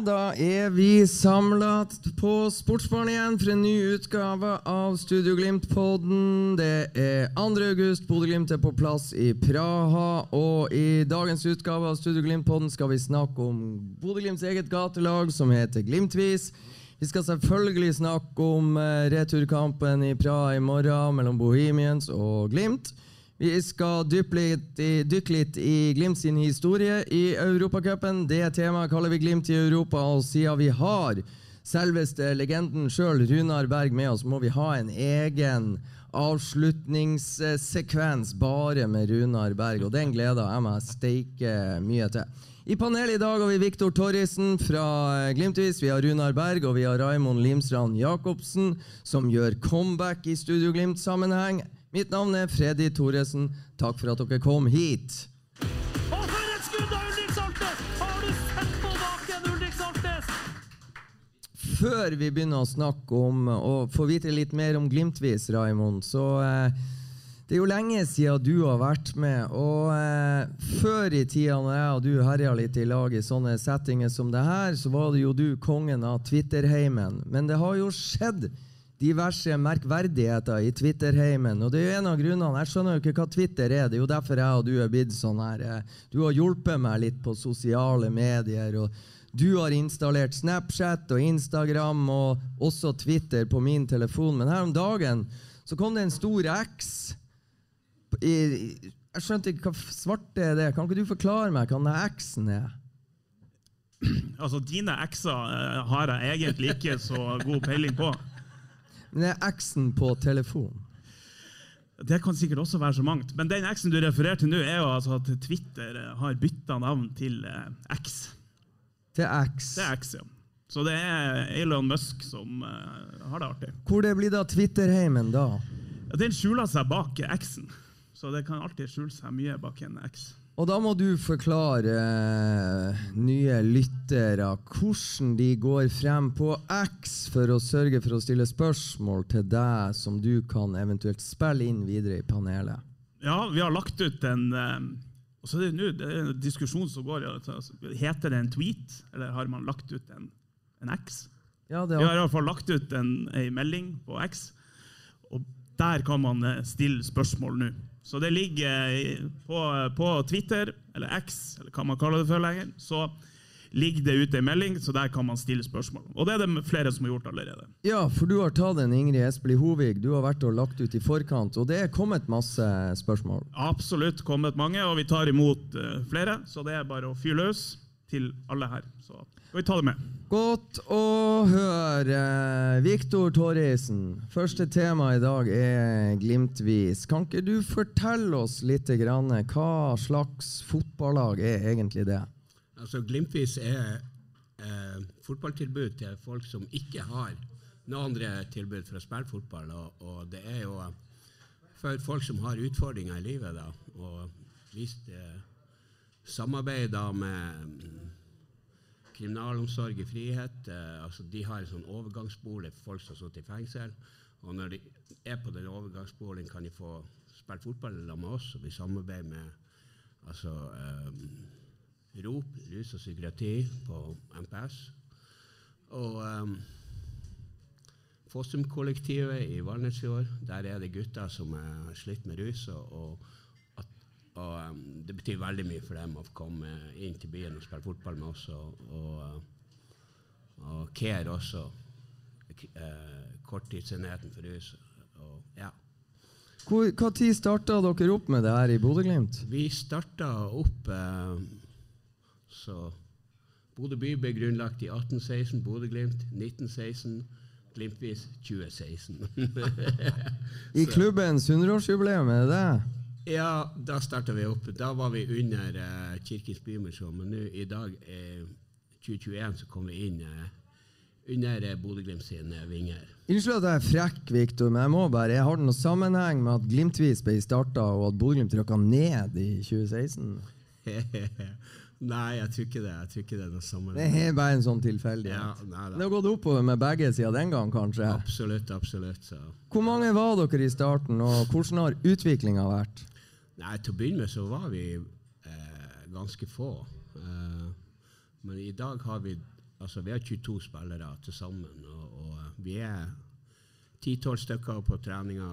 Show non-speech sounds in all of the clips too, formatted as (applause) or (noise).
Da er vi samla på Sportsbarn igjen for en ny utgave av Studio Glimt-podden. Det er 2. august, Bodø-Glimt er på plass i Praha. Og i dagens utgave av Studio Glimt-podden skal vi snakke om Bodø-Glimts eget gatelag, som heter Glimtvis. Vi skal selvfølgelig snakke om eh, returkampen i Praha i morgen mellom Bohemians og Glimt. Vi skal dykke litt, dykke litt i Glimt sin historie i Europacupen. Det temaet kaller vi Glimt i Europa, og siden vi har selveste legenden sjøl, Runar Berg, med oss, må vi ha en egen avslutningssekvens bare med Runar Berg, og den gleder jeg meg steike mye til. I panelet i dag har vi Viktor Torrisen fra Glimtvis, vi har Runar Berg og vi har Raimond Limstrand Jacobsen, som gjør comeback i Studio Glimt-sammenheng. Mitt navn er Freddy Thoresen. Takk for at dere kom hit. Og for et skudd av Ulrik Saltnes! Har du sett på baken, Ulrik Saltnes? Før vi begynner å snakke om og få vite litt mer om Glimtvis, Raimond, så eh, det er jo lenge siden du har vært med. Og eh, før i tida, når jeg og du herja litt i lag i sånne settinger som det her, så var det jo du kongen av Twitterheimen. Men det har jo skjedd diverse merkverdigheter i Twitterheimen. Og det er jo en av grunnene. Jeg skjønner jo ikke hva Twitter er. Det er jo derfor jeg og du er blitt sånn her. eh, Du har hjulpet meg litt på sosiale medier. og du har installert Snapchat og Instagram og også Twitter på min telefon. Men her om dagen så kom det en stor X. Jeg skjønte ikke hva svarte er det. Kan ikke du forklare meg hva den X-en er? (clears throat) Altså, dine ekser eh, har jeg egentlig ikke så god peiling på. Men det er X-en på telefon. Det kan sikkert også være så mangt. Men den X-en du refererer til nå, er jo altså at Twitter eh, har bytta navn til eh, X. Til X. Er X, ja. Så det er Elon Musk som eh, har det artig. Hvor det blir da Twitterheimen da? Den skjuler seg bak X-en, så det kan alltid skjule seg mye bak en X. Og da må du forklare eh, nye lyttere hvordan de går frem på X for å sørge for å stille spørsmål til deg som du kan eventuelt spille inn videre i panelet. Ja, vi har lagt ut en eh, og så er det nu, det er en diskusjon som går. altså, Heter det en tweet, eller har man lagt ut en, en X? Ja, det Vi har i hvert fall lagt ut en, en melding på X, og der kan man eh, stille spørsmål nå. Så det ligger på, på Twitter, eller X, eller hva man kaller det for lenger, så ligger det ute en melding, så der kan man stille spørsmål. Og det er det flere som har gjort allerede. ja, for du har tatt en Ingrid Espelid Hovig. Du har vært og lagt ut i forkant, og det er kommet masse spørsmål. Absolutt kommet mange, og vi tar imot eh, flere, så det er bare å fyre løs til alle her. Så skal vi ta det med. Godt å høre. Viktor Torrisen, første tema i dag er Glimtvis. Kan ikke du fortelle oss litt grann, hva slags fotballag er egentlig det? Altså, Glimtvis er eh, fotballtilbud til folk som ikke har noen andre tilbud for å spille fotball. Og, og det er jo for folk som har utfordringer i livet, da, og hvis eh, samarbeider med kriminalomsorg i frihet. Eh, altså, de har en sånn overgangsbolig for folk som har sittet i fengsel. Og når de er på den overgangsboligen, kan de få spilt fotball sammen med oss. Og vi samarbeider med altså, eh, ROP, rus og psykiatri, på MPS. Og um, Fossum-kollektivet i år, der er det gutter som har slitt med rus. Og, og, og um, det betyr veldig mye for dem å komme inn til byen og spille fotball med oss. Og, og, uh, og Care også, eh, korttidsenheten for rus. Og, ja. Hvor, hva tid starta dere opp med det her i Bodø-Glimt? Vi starta opp eh, så Bodø by ble grunnlagt i 1816, Bodø-Glimt 1916, Glimtvis 2016. (laughs) I klubbens 100-årsjubileum, er det det? Ja, da starta vi opp. Da var vi under eh, Kirkens Bymisjon, men nå i dag, eh, 2021, så kom vi inn eh, under eh, Bodø-Glimt sine vinger. Unnskyld at jeg er frekk, Viktor, men jeg må bare, jeg har det noen sammenheng med at Glimtvis ble starta, og at Bodø-Glimt rykka ned i 2016? (laughs) nei, jeg tror ikke det. Jeg tror ikke det er noe sammenheng. Det er bare en sånn tilfeldighet. Ja, nei Det har gått oppover med begge siden den gang, kanskje. Absolutt, absolutt. Så. Hvor mange var dere i starten, og hvordan har utviklinga vært? Nei, Til å begynne med så var vi eh, ganske få. Eh, men i dag har vi altså vi har 22 spillere til sammen. Og, og eh, vi er 10-12 stykker på treninga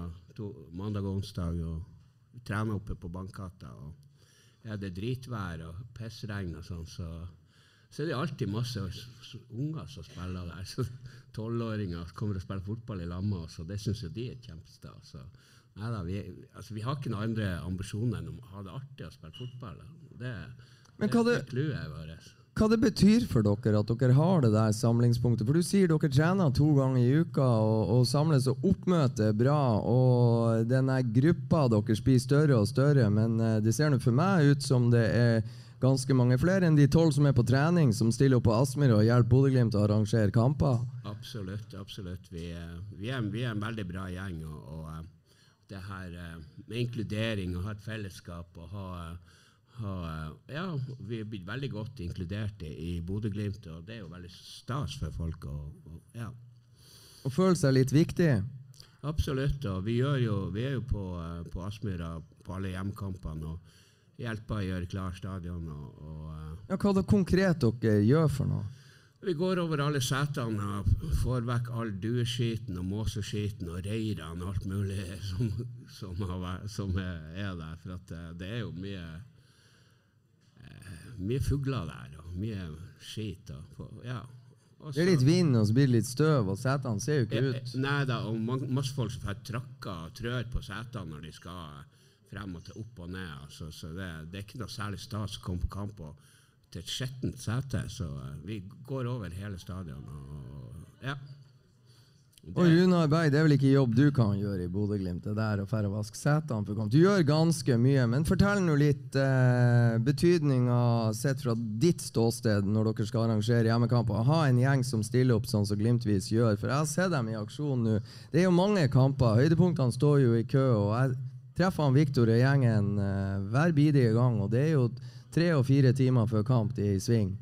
mandag og onsdag. Og vi trener oppe på Bankgata. Og er det dritvær og pissregn og sånn, så, så er det alltid masse unger som spiller der. Så Tolvåringer kommer og spiller fotball i oss, og det syns jo de er kjempestas. Så Neida, vi, altså, vi har ikke noen andre ambisjoner enn å ha det artig å spille fotball. Det, Men hva det, det- det. Hva det betyr for dere at dere har det der samlingspunktet? For du sier dere trener to ganger i uka og, og samles, og oppmøtet er bra. Og denne gruppa deres blir større og større, men eh, det ser nå for meg ut som det er ganske mange flere enn de tolv som er på trening, som stiller opp på Aspmyr og hjelper Bodø-Glimt å arrangere kamper. Absolutt. absolutt. Vi, er- vi, er, vi er en veldig bra gjeng. Og, og eh, det her eh, med inkludering og ha et fellesskap og ha, ha Ja, vi er blitt veldig godt inkludert i, Bodø-Glimt, og det er jo veldig stas for folk. Og, og, ja. Og føle seg litt viktig. Absolutt. og Vi, jo, vi er jo på, eh, på Aspmyra på alle hjemkampene og hjelper å gjøre klar stadion. Og, og, eh, Ja, hva det konkret dere gjør for noe? Vi går over alle setene og får vekk all dueskitten og måseskitten og reirene og alt mulig som, som, har, vært- som er er der. For eh, det er jo mye eh, mye fugler der, og mye skit. Og, ja. Også, Det er litt vind, og så blir det litt støv, og setene ser jo ikke Eh, ut. Nei da, og masse folk som får tråkka og trør på setene når de skal frem og til opp og ned. Altså, så det, det er ikke noe særlig stas å komme på kamp og, til et skjettent sete. Så eh, vi går over hele stadion og ja. Og Runar Berg, det er vel ikke jobb du kan gjøre i Bodø-Glimt? Det der å færre vaske setene for kamp. Du gjør ganske mye, men fortell nå litt eh, betydninga sett fra ditt ståsted når dere skal arrangere hjemmekamper. Ha en gjeng som stiller opp sånn som Glimtvis gjør. For jeg sett dem i aksjon nå. Det er jo mange kamper. Høydepunktene står jo i kø. og jeg treffer han Viktor og gjengen eh, hver bidige gang, og det er jo tre og fire timer før kamp i sving.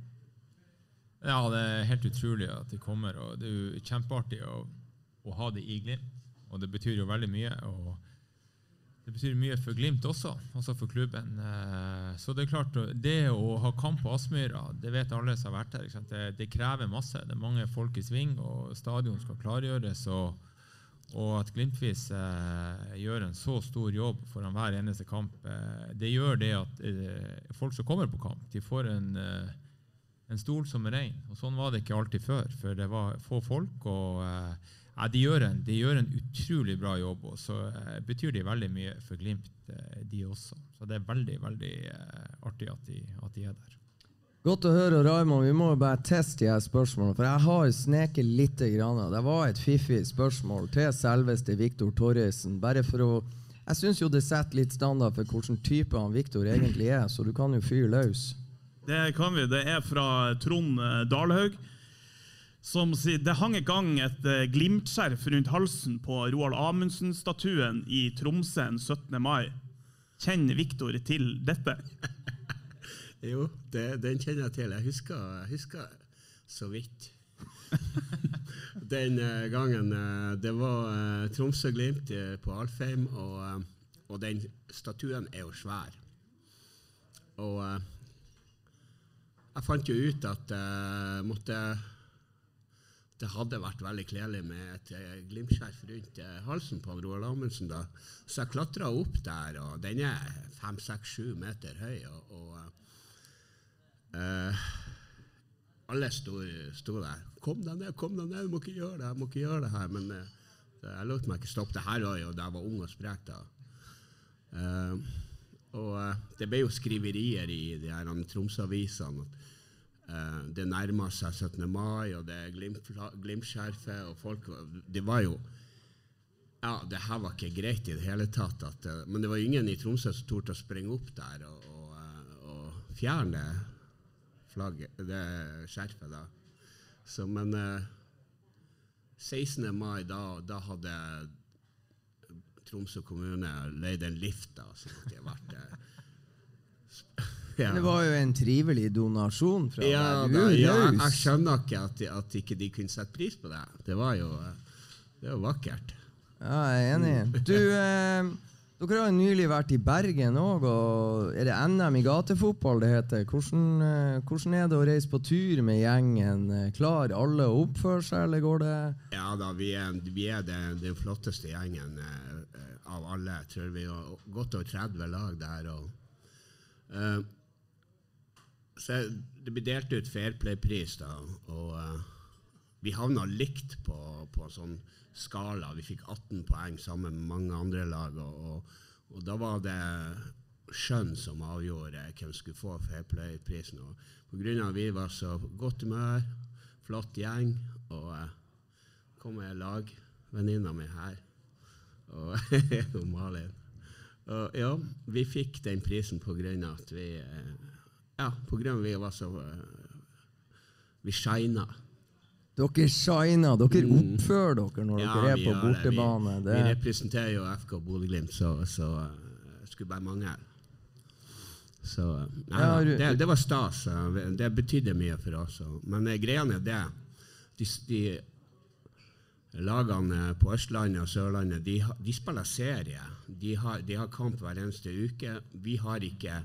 Ja, det er helt utrolig at de kommer, og det er jo kjempeartig å, å ha det i Glimt. Og det betyr jo veldig mye. og Det betyr mye for Glimt også, også for klubben. Eh, Så det er klart, det å ha kamp på Aspmyra, det vet alle som har vært der. Det, det krever masse. Det er mange folk i sving, og stadion skal klargjøres. og og at Glimtvis eh, gjør en så stor jobb foran hver eneste kamp, eh, det gjør det at eh, folk som kommer på kamp, de får en, eh, en stol som er ren. Og sånn var det ikke alltid før, for det var få folk. og eh, de, gjør en, de gjør en utrolig bra jobb, og så eh, betyr de veldig mye for Glimt, de også. Så det er veldig, veldig artig at de, at de er der. Godt å høre, Raymond. Vi må jo bare teste de her spørsmålene. For jeg har sneket litt. Grann. Det var et fiffig spørsmål til selveste Viktor Torrisen. Bare for å Jeg syns jo det setter litt standard for hvilken type han Viktor egentlig er, så du kan jo fyre løs. Det kan vi. Det er fra Trond eh, Dalhaug. Som sier det hang i gang et glimtskjerf rundt halsen på Roald Amundsen-statuen i Tromsø den 17. mai. Kjenner Viktor til dette? Jo, det, den kjenner jeg til. Jeg husker, jeg husker så vidt. (laughs) den eh, gangen eh, det var eh, Tromsø-Glimt på Alfheim, og, og den statuen er jo svær. Og jeg fant jo ut at jeg måtte det hadde vært veldig kledelig med et Glimt-skjerf rundt halsen på Roald Amundsen. da. Så jeg klatra opp der, og den er fem, seks, sju meter høy. og, og eh, alle sto, sto der. 'Kom deg ned, kom deg ned, du må ikke gjøre det her.' må ikke gjøre det her. Men eh, Jeg lot meg ikke stoppe. Det her var jo da jeg var ung og sprek. da. Eh, og eh, det ble jo skriverier i de her Tromsø-avisene eh, det nærma seg 17. mai, og det er Glimt- Glimt-skjerfet, og folk Det var jo ja, det her var ikke greit i det hele tatt. At, eh, men det var ingen i Tromsø som torde å springe opp der og, og, og fjerne flagget, det skjerfet. da. Så, men eh, 16. mai, da, da hadde Tromsø kommune leid en lift, da, så at de vært eh, (laughs) ja. Det var jo en trivelig donasjon fra Ja, deg. da, ja, jeg skjønner ikke at, at ikke de kunne sette pris på det. Det var jo, eh, det var vakkert. Ja, jeg er enig. Du, eh, dere har jo nylig vært i Bergen òg, og er det NM i gatefotball det heter? Hvordan, eh, hvordan er det å reise på tur med gjengen? Eh, Klarer alle å oppføre seg, eller går det Ja da, vi er, vi er den, den flotteste gjengen eh, av alle. Tror vi har godt over 30 lag der. Og, uh, så det blir delt ut Fairplay-pris, da. Og uh, vi havna likt på, på sånn skala. Vi fikk 18 poeng sammen med mange andre lag. Og, og, og da var det skjønn som avgjorde hvem som skulle få. Pga. grunn av at vi var så godt humør, flott gjeng, og eh, kom med lagvenninna mi her, og (laughs) og Malin. Og ja, vi fikk den prisen av at vi eh, Ja, pga. vi var så eh, Vi shina. Dere shiner, dere oppfører dere når dere er på bortebane. Vi, Det, vi representerer jo FK Bodø-Glimt, så, så uh, skulle bare mangle. Så eh, nei, Ja, det, det var stas. eh, Det betydde mye for oss. Men greia er det de, de Lagene på Østlandet og Sørlandet de, de spiller serie. De har, de har kamp hver eneste uke. Vi har ikke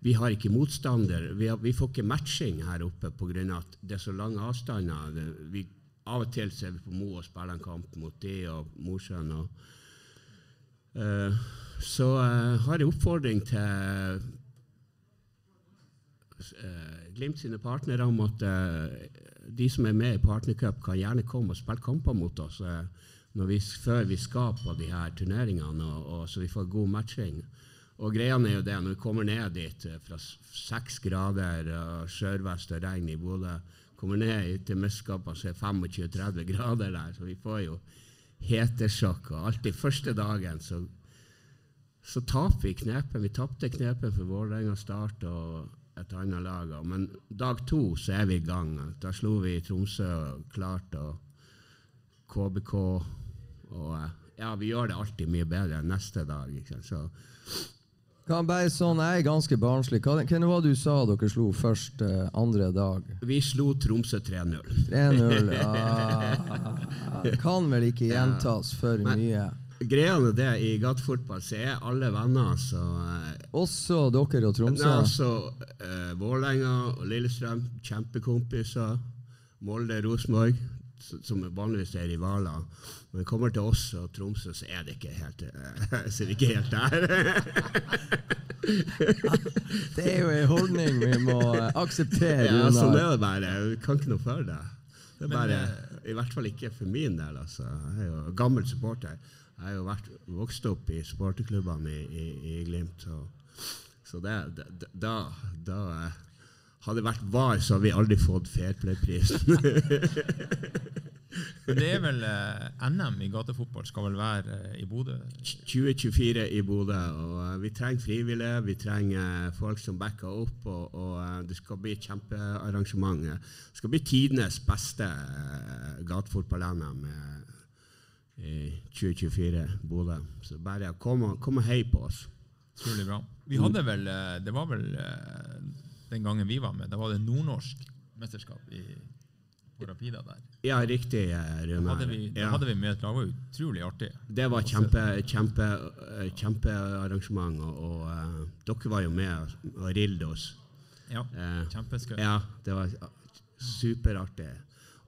vi har ikke motstander. Vi, har, vi får ikke matching her oppe pga. at det er så lange avstander. Vi, av og til så er vi på Mo og spiller en kamp mot de og Mosjøen. Eh, så uh, har jeg oppfordring til uh, Glimt sine partnere om at de som er med i Partnercup, kan gjerne komme og spille kamper mot oss vi, før vi skal på de her turneringene, og, og, så vi får god matching. Og greia er jo det, når vi kommer ned dit eh, fra seks grader og sørvest og regn i Bodø, kommer ned til Muskapa, så er det 25-30 grader der, så vi får jo hetesjokk. Og alltid første dagen så så taper vi knepen. Vi tapte knepen for Vålerenga Start og et annet lag. Men dag to så er vi i gang. Da slo vi Tromsø Klart og KBK. Og eh, ja, vi gjør det alltid mye bedre enn neste dag. Sant? Så kan bare sånn, Jeg er ganske barnslig. Hva hvem var det du sa dere slo først eh, andre dag? vi slo Tromsø 3-0. 3-0. Ah, kan vel ikke gjentas for Men- mye. Greia er det, i gatefotball så er alle venner, så eh, Også dere og Tromsø. Nei, altså, eh, Vålerenga og Lillestrøm, kjempekompiser. Molde, Rosenborg, som vanligvis er rivaler. Når det kommer til oss og Tromsø, så er det ikke helt, så er det ikke helt der. (laughs) Det er jo en holdning vi må akseptere. ja, sånn er det bare. Vi kan ikke noe for det. Det er bare, eh, I hvert fall ikke for min del. Altså. Jeg er jo gammel supporter. Jeg har jo vært, vokst opp i supporterklubbene i, i, i Glimt. Så, så det, det, da, da eh, Hadde vært VAR, så hadde vi aldri fått Fairplay-prisen. (laughs) (laughs) Men det er vel eh, NM i gatefotball skal vel være eh, i Bodø? 2024 i Bodø. og eh, Vi trenger frivillige, vi trenger eh, folk som backer opp. Og, og eh, det skal bli et kjempearrangement. Det skal bli tidenes beste uh, gatefotball-NM eh, i 2024 Bodø. Så bare kom og, kom og hei på oss. Utrolig bra. Vi hadde vel, eh, Det var vel eh, den gangen vi var med, da var det nordnorsk mesterskap i, på Rapida der. Ja, riktig, Rune. Da hadde vi, da Ja. hadde vi med et lag. Det var utrolig artig. Det var kjempe, kjempe, eh, kjempearrangement, og, og eh, dere var jo med og rilde oss. Ja, Eh, Kjempeskøy. Ja, det var superartig.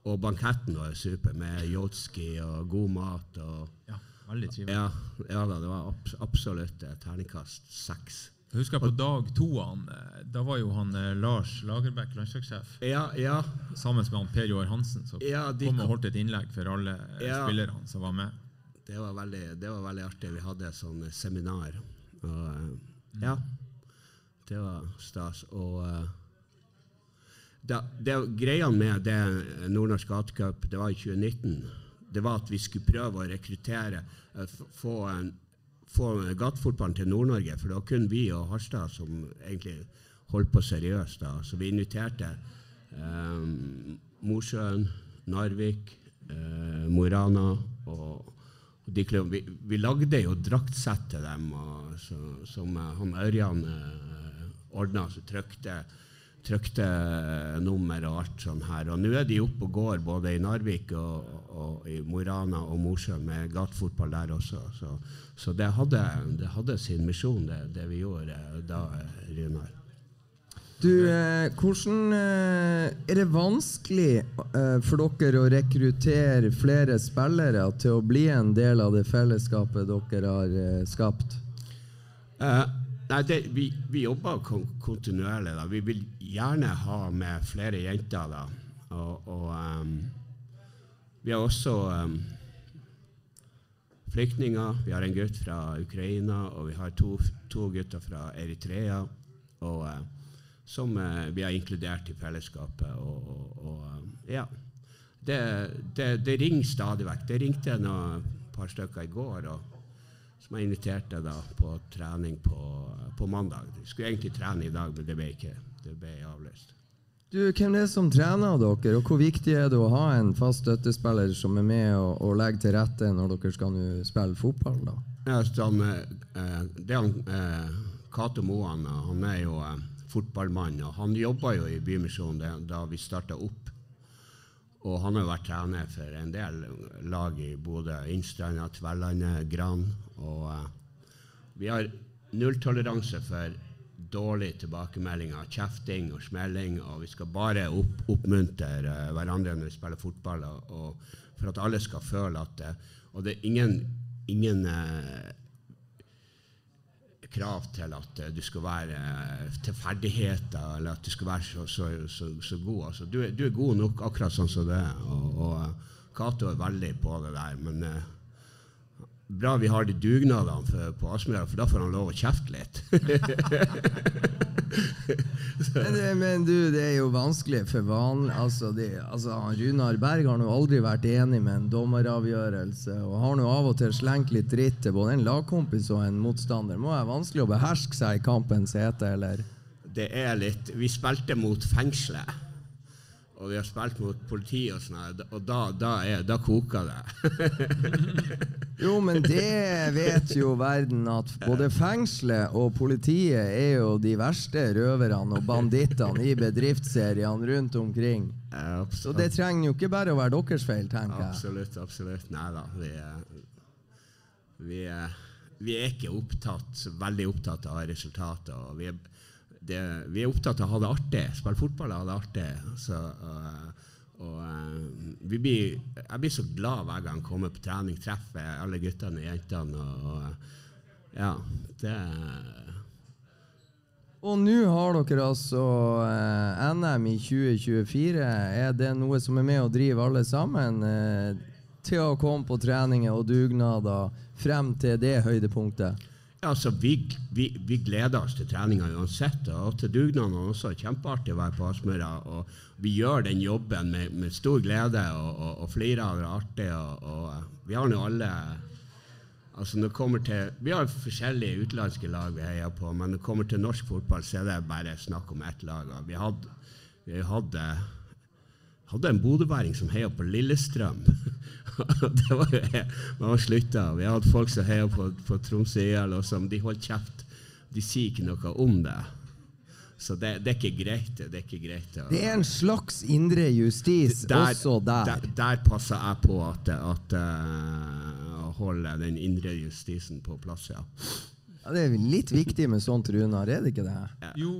Og banketten var jo super, med yotski og god mat. Og, Ja, veldig trivelig. ja, ja det var abs absolutt eh, terningkast seks. Jeg husker på dag to, han, eh, da var jo han eh, Lars Lagerbäck landslagssjef Ja, ja, sammen med han Per Joar Hansen, som Ja, kom og holdt et innlegg for alle eh, Ja. spillerne som var med. det, var veldig, det var veldig artig. Vi hadde et sånn seminar. Og ja, det var stas. Og da, det, greia med det Nordnorsk gatecup, det var i 2019, det var at vi skulle prøve å rekruttere, få, en, få gatefotballen til Nord-Norge. For det var kun vi og Harstad som egentlig holdt på seriøst. da. Så vi inviterte eh, Mosjøen, Narvik, eh, Mo i Rana og, og de klubbene. Vi, vi lagde jo draktsett til dem, og, så, som eh, han Ørjan eh, ordna, så trykte trykte nummer og alt sånn her. Og nå er de oppe og går både i Narvik og, og i Mo i Rana og Mosjøen med gatefotball der også. Så, så det, hadde, det hadde sin misjon, det, det vi gjorde da, eh, Runar. Du, eh, hvordan eh, Er det vanskelig eh, for dere å rekruttere flere spillere til å bli en del av det fellesskapet dere har eh, skapt? Eh, nei, det, vi, vi jobber kontinuerlig. Da. Vi vil gjerne ha med flere jenter. Da. Og, og um, vi har også um, flyktninger. Vi har en gutt fra Ukraina, og vi har to, to gutter fra Eritrea. Og, uh, som uh, vi har inkludert i fellesskapet. Og, og, og eh, ja. Det, det, det ringer stadig vekk. Det ringte et par stykker i går. og som jeg inviterte da på trening på, på mandag. De skulle egentlig trene i dag, men det ble ikke det ble avlyst. Du, Hvem er det som trener dere, og hvor viktig er det å ha en fast støttespiller som er med og, og legger til rette når dere skal spille fotball? da? Ja, som, eh, det han, eh, Kato Moan han er jo eh, fotballmann, og han jobba jo i Bymisjonen da vi starta opp. Og han har vært trener for en del lag i Bodø. Innstranda, Tverlandet, Gran. Og uh, vi har nulltoleranse for dårlige tilbakemeldinger, kjefting og smelling. Og vi skal bare opp, oppmuntre uh, hverandre når vi spiller fotball, og, og for at alle skal føle at Og det er ingen, ingen eh, krav til at du skal være til ferdigheter, eller at du skal være så, så, så, så god. Altså, du, du er god nok akkurat sånn som du er. Og, og Cato er veldig på det der. Men eh, bra vi har de dugnadene på Aspmyra, for da får han lov å kjefte litt. (laughs) Men, men du, det er jo vanskelig for vanlig altså, det, altså, Runar Berg har nå aldri vært enig med en dommeravgjørelse, og har nå av og til slengt litt dritt til både en lagkompis og en motstander. Må være vanskelig å beherske seg i kampens hete, eller? det er litt Vi spilte mot fengselet. Og vi har spilt mot politiet, og sånn, og da, da, er, da koker det. (laughs) Jo, men det vet jo verden at både fengselet og politiet er jo de verste røverne og bandittene i bedriftsseriene rundt omkring. Så det trenger jo ikke bare å være deres feil, tenker jeg. Absolutt, absolutt. Nei da. Vi, vi, vi er ikke opptatt, veldig opptatt av resultater. Og vi, er, det, vi er opptatt av å ha det artig. Spille fotball og ha det artig. Så, og, og, vi blir, jeg blir så glad hver gang jeg kommer på trening, treffer alle guttene og jentene. Og, og, ja, det Og nå har dere altså eh, NM i 2024. Er det noe som er med å drive alle sammen eh, til å komme på treninger og dugnader frem til det høydepunktet? Altså, vi, vi, vi gleder oss til treninga uansett, og til dugnadene er også kjempeartig å være på Aspmyra. Og vi gjør den jobben med, med stor glede og, og, og flirer av det artig. Og, og vi har nå alle altså når det kommer til, Vi har forskjellige utenlandske lag vi heier på, men når det kommer til norsk fotball, så er det bare snakk om ett lag. Og vi hadde, vi hadde hadde en bodøværing som heia på Lillestrøm. (laughs) det var jo Man var slutta. Vi hadde folk som heia på, på Tromsø IL, og som de holdt kjeft. De sier ikke noe om det. Så det, det er ikke greit. Det er ikke greit. Det er en slags indre justis også der. Der, der passer jeg på at, at uh, å holde den indre justisen på plass, ja. Ja, det er litt viktig med sånt, Runar, er det ikke det? Jo,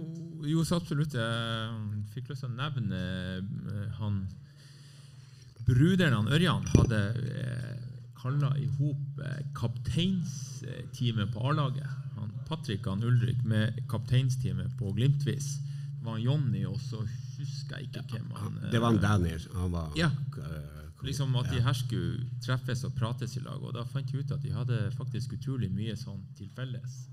jo så absolutt. Jeg fikk lyst til å nevne eh, han Bruderen han Ørjan hadde eh, kalla i hop eh, kapteinsteamet på A-laget. Han Patrick og han Ulrik med kapteinsteamet på Glimtvis. Det var han Jonny, og så husker jeg ikke hvem han eh, Det var han Daniel. Han var Ja. Liksom at de her skulle treffes og prates i lag. Og da fant jeg ut at de hadde faktisk utrolig mye sånn til felles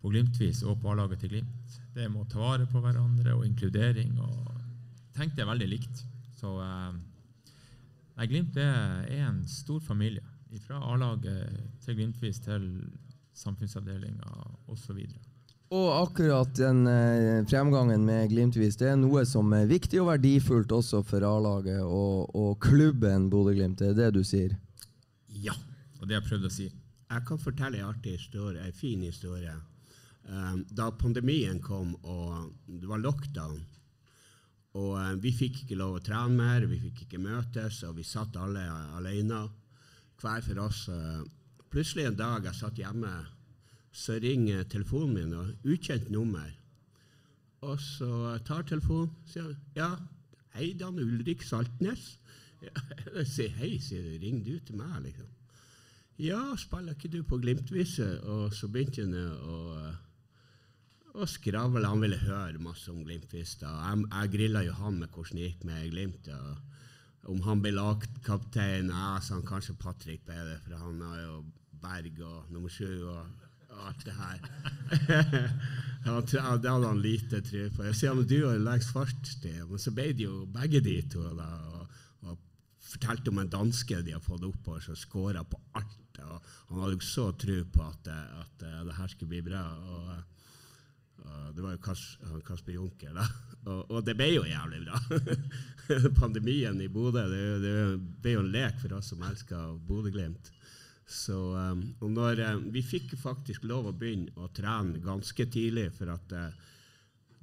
på Glimt-vis og på A-laget til Glimt. Det med å ta vare på hverandre og inkludering. og tenkte er veldig likt. Så eh, nei, Glimt er, er en stor familie. Fra A-laget til Glimt-vis til samfunnsavdelinga osv. Og akkurat den eh, fremgangen med Glimt-vis, det er noe som er viktig og verdifullt også for A-laget og, og klubben Bodø-Glimt. Det er det du sier? Ja. Og det jeg prøvde å si. Jeg kan fortelle en artig historie, en fin historie. Um, da pandemien kom og det var lockdown, og um, vi fikk ikke lov å trene mer, vi fikk ikke møtes, og vi satt alle alene, hver for oss. Uh, plutselig en dag jeg satt hjemme, så ringer telefonen min, og ukjent nummer. Og så tar telefonen og sier ja, hei, Dan Ulrik Saltnes. (laughs) Jeg sier hei, sier du. Ringer du til meg, liksom? Ja, spiller ikke du på Glimtvise? Og så begynte han å, å skravle. Han ville høre masse om Glimtvis. Jeg, jeg grilla jo han med hvordan det gikk med Glimt. Og om han ble lagkaptein, jeg sa han kanskje Patrick bedre, for han har jo Berg og nummer sju og, og alt det her. (laughs) det hadde han lite tro på. Jeg sier at du har lengst fartstid. Men så ble det jo begge de to. da, og, og fortalte om en danske de har fått oppover, som skåra på alt. Og han hadde jo så tro på at, at, at det her skulle bli bra. Og, det var jo Kas, Kasper Junker, da. (laughs) Og, og, det ble jo jævlig bra. (laughs) Pandemien i Bodø det, det, ble jo en lek for oss som elsker Bodø-Glimt. Så, um, og når, um, vi fikk faktisk lov å begynne å trene ganske tidlig, for at uh,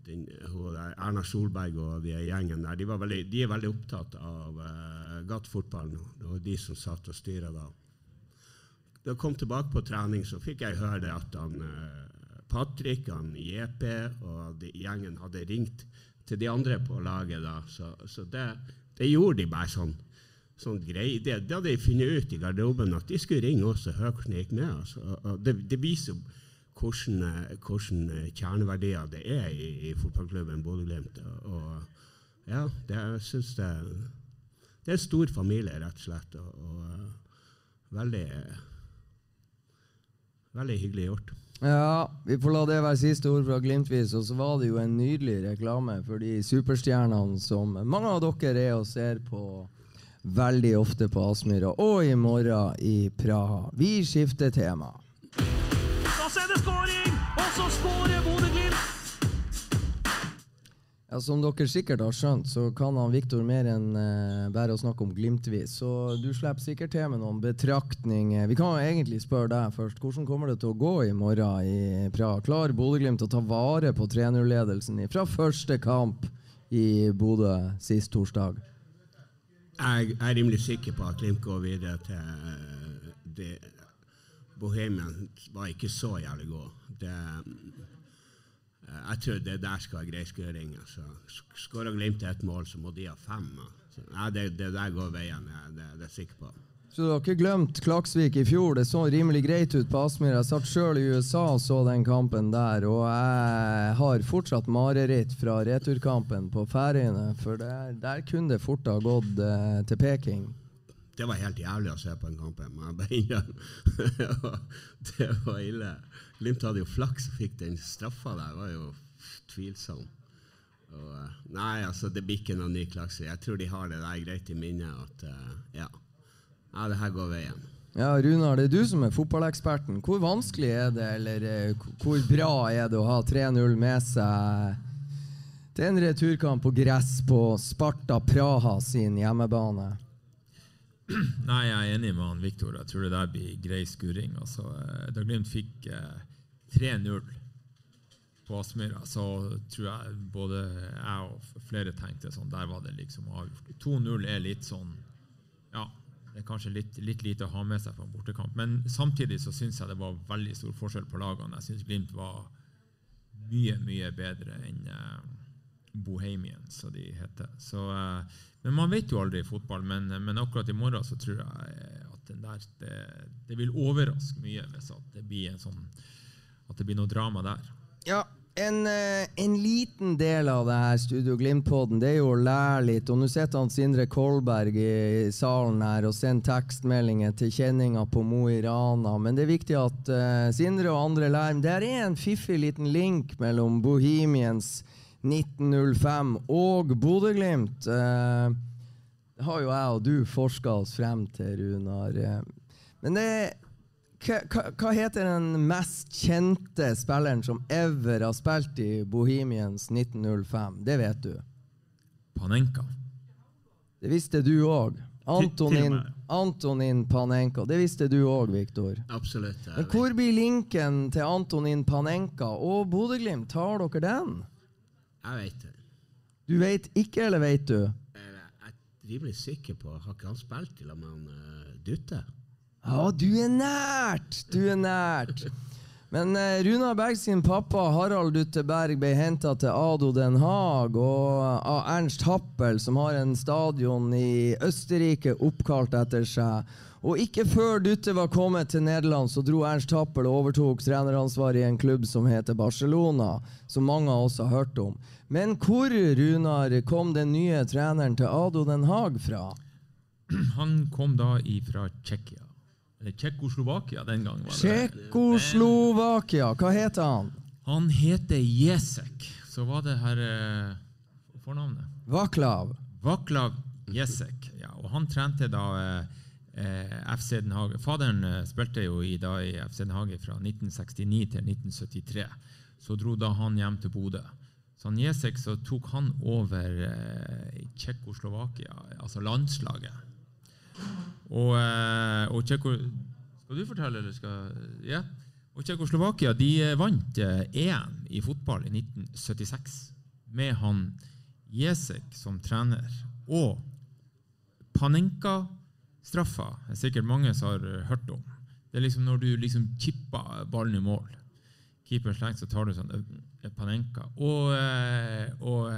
den, Erna Solberg og de gjengen der, de, veldig, de er veldig opptatt av uh, gatefotballen. Det var de som satt og styra da. Da jeg kom tilbake på trening, så fikk jeg høre at han, uh, Patrick, han JP og de, gjengen hadde ringt til de andre på laget. da, Så, så det, det, gjorde de bare sånn. Sånn grei. Det, det, hadde jeg funnet ut i garderoben, at de skulle ringe oss og høre hvordan det gikk med oss. Det, det viser hvordan, kjerneverdier det er i, i fotballklubben Bodø-Glimt. Ja, det, jeg syns det, det er en stor familie, rett og slett. Og, og veldig, veldig hyggelig gjort. Ja, vi får la det være siste ord fra Glimtvis. Og så var det jo en nydelig reklame for de superstjernene som mange av dere er og ser på veldig ofte på Aspmyra, og i morgen i Praha. Vi skifter tema. Da er det skåring! Og så skårer Bodø-Glimt! Ja, Som dere sikkert har skjønt, så kan han Viktor mer enn uh, bare å snakke om Glimtvis. Så du slipper sikkert til med noen betraktninger. Vi kan jo egentlig spørre deg først. Hvordan kommer det til å gå i morgen i Praha? Klarer Bodø-Glimt å ta vare på 3-0-ledelsen fra første kamp i Bodø sist torsdag? Jeg er rimelig sikker på at Glimt går videre til uh, det Bohemian var ikke så jævlig god. Det, jeg tror det der skal være grei skåring. Altså. Skårer Glimt ett mål, så må de ha fem. Altså. Ja, det, det, der går veien, det, det er jeg sikker på. Så du har ikke glemt Klaksvik i fjor? Det så rimelig greit ut på Aspmyr. Jeg satt sjøl i USA og så den kampen der, og jeg har fortsatt mareritt fra returkampen på Færøyene, for der, der kunne det fort ha gått eh, til Peking det var helt jævlig å se på den kampen. (laughs) det var ille. Glimt hadde jo flaks og fikk den straffa der. Det var jo tvilsom. Og, nei, altså, det blir ikke noen ny Klaksvik. Jeg tror de har det der greit i minnet at uh, ja. Ja, det her går veien. Ja, Runar, det er du som er fotballeksperten. Hvor vanskelig er det, eller uh, hvor bra er det å ha 3-0 med seg til en returkamp på gress på Sparta Praha sin hjemmebane? (clears throat) Nei, jeg er enig med han Viktor. Jeg tror det der blir grei skuring. Altså, da Glimt fikk eh, 3-0 på Aspmyra, så tror jeg både jeg og flere tenkte sånn Der var det liksom avgjort. 2-0 er litt sånn Ja, det er kanskje litt, litt, lite å ha med seg på en bortekamp. Men samtidig så syns jeg det var veldig stor forskjell på lagene. Jeg syns Glimt var mye, mye bedre enn uh, Bohemian, som de heter. Så uh, men man vet jo aldri i fotball. Men, men, akkurat i morgen så tror jeg at der, det, det, vil overraske mye hvis det blir, sånn, at det blir noe drama der. Ja, En, eh, en liten del av det her Studio Glimt-podden Det er jo å lære litt. Og nå sitter han Sindre Kolberg i, salen her og sender tekstmeldinger til kjenninga på Mo i Rana. Men det er viktig at uh, Sindre og andre lærer. Der er en fiffig liten link mellom Bohemians 1905 og Bodø-Glimt. Eh, det har jo jeg og du forska oss frem til, Runar. Men det hva, hva, heter den mest kjente spilleren som ever har spilt i Bohemians 1905? Det vet du. Panenka. Det visste du òg. Antonin. Antonin Panenka. Det visste du òg, Viktor. Absolutt. Men hvor blir linken til Antonin Panenka og Bodø-Glimt? Tar dere den? Jeg vet det. Du vet ikke, eller vet du? Jeg er rimelig sikker på Har ikke han spilt i lag med han uh, Dutte? Ja, du er nært! Du er nært. Men eh, Runa Berg sin pappa Harald Dutte Berg ble henta til Ado Den Haag og, eh, av Ernst Happel, som har en stadion i Østerrike oppkalt etter seg. Og ikke før Dutte var kommet til Nederland, så dro Ernst Happel og overtok treneransvaret i en klubb som heter Barcelona, som mange av oss har hørt om. Men hvor, Runar, kom den nye treneren til Ado Den Haag fra? (clears throat) Han kom da ifra Tsjekkia. Tsjekkoslovakia den gang. var. Tsjekkoslovakia, hva heter han? Han heter Jesek. Så var det her eh, fornavnet. Vaklav. Vaklav Jesek. Ja, og han trente da eh, eh, FC Den Hage. Faderen eh, spilte jo i, da, i FC Den Hage fra 1969 til 1973. Så dro da han hjem til Bodø. Så han Jesek så tok han over eh, Tsjekkoslovakia, altså landslaget. Og, eh, og Tjekko... Skal du fortelle, eller skal Ja. Og Tsjekkoslovakia de eh, vant eh, EM i fotball i 1976 med han Jesek som trener. Og Panenka-straffa er sikkert mange som har hørt om. Det er liksom når du liksom chipper ballen i mål. Keeper slengt, så tar du sånn Panenka. Og, og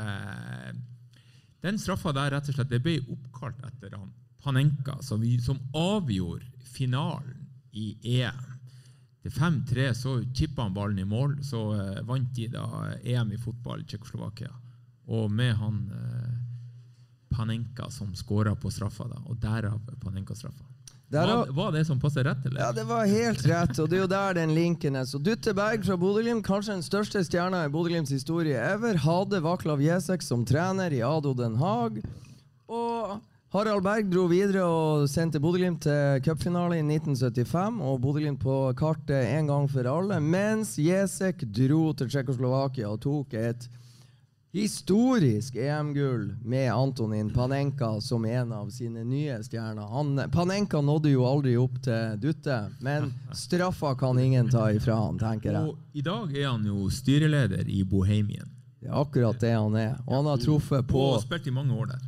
den straffa der rett og slett, det ble oppkalt etter han Panenka, som, vi, som avgjorde finalen i EM. Til 5-3 så chippa han ballen i mål, så eh, vant de da EM i fotball i Tsjekkoslovakia. Og med han eh, Panenka som skåra på straffa, da, og derav Panenka-straffa. Var, var det som passer rett, eller? Ja, det var helt rett, og det er jo der den linken er. Så Dutte Berg fra Bodø-Glimt, kanskje den største stjerna i Bodø-Glimts historie ever, hadde Vaklav Jesek som trener i Ado Den Haag. Og Harald Berg dro videre og sendte Bodø-Glimt til cupfinale i 1975, og Bodø-Glimt på kartet en gang for alle, mens Jesek dro til Tsjekkoslovakia og tok et historisk EM-gull med Antonin Panenka som en av sine nye stjerner. Han, Panenka nådde jo aldri opp til Dutte, men straffa kan ingen ta ifra han, tenker jeg. Og i dag er han jo styreleder i Bohemien. Det er akkurat det han er. Og han har truffet på Og spilt i mange år der.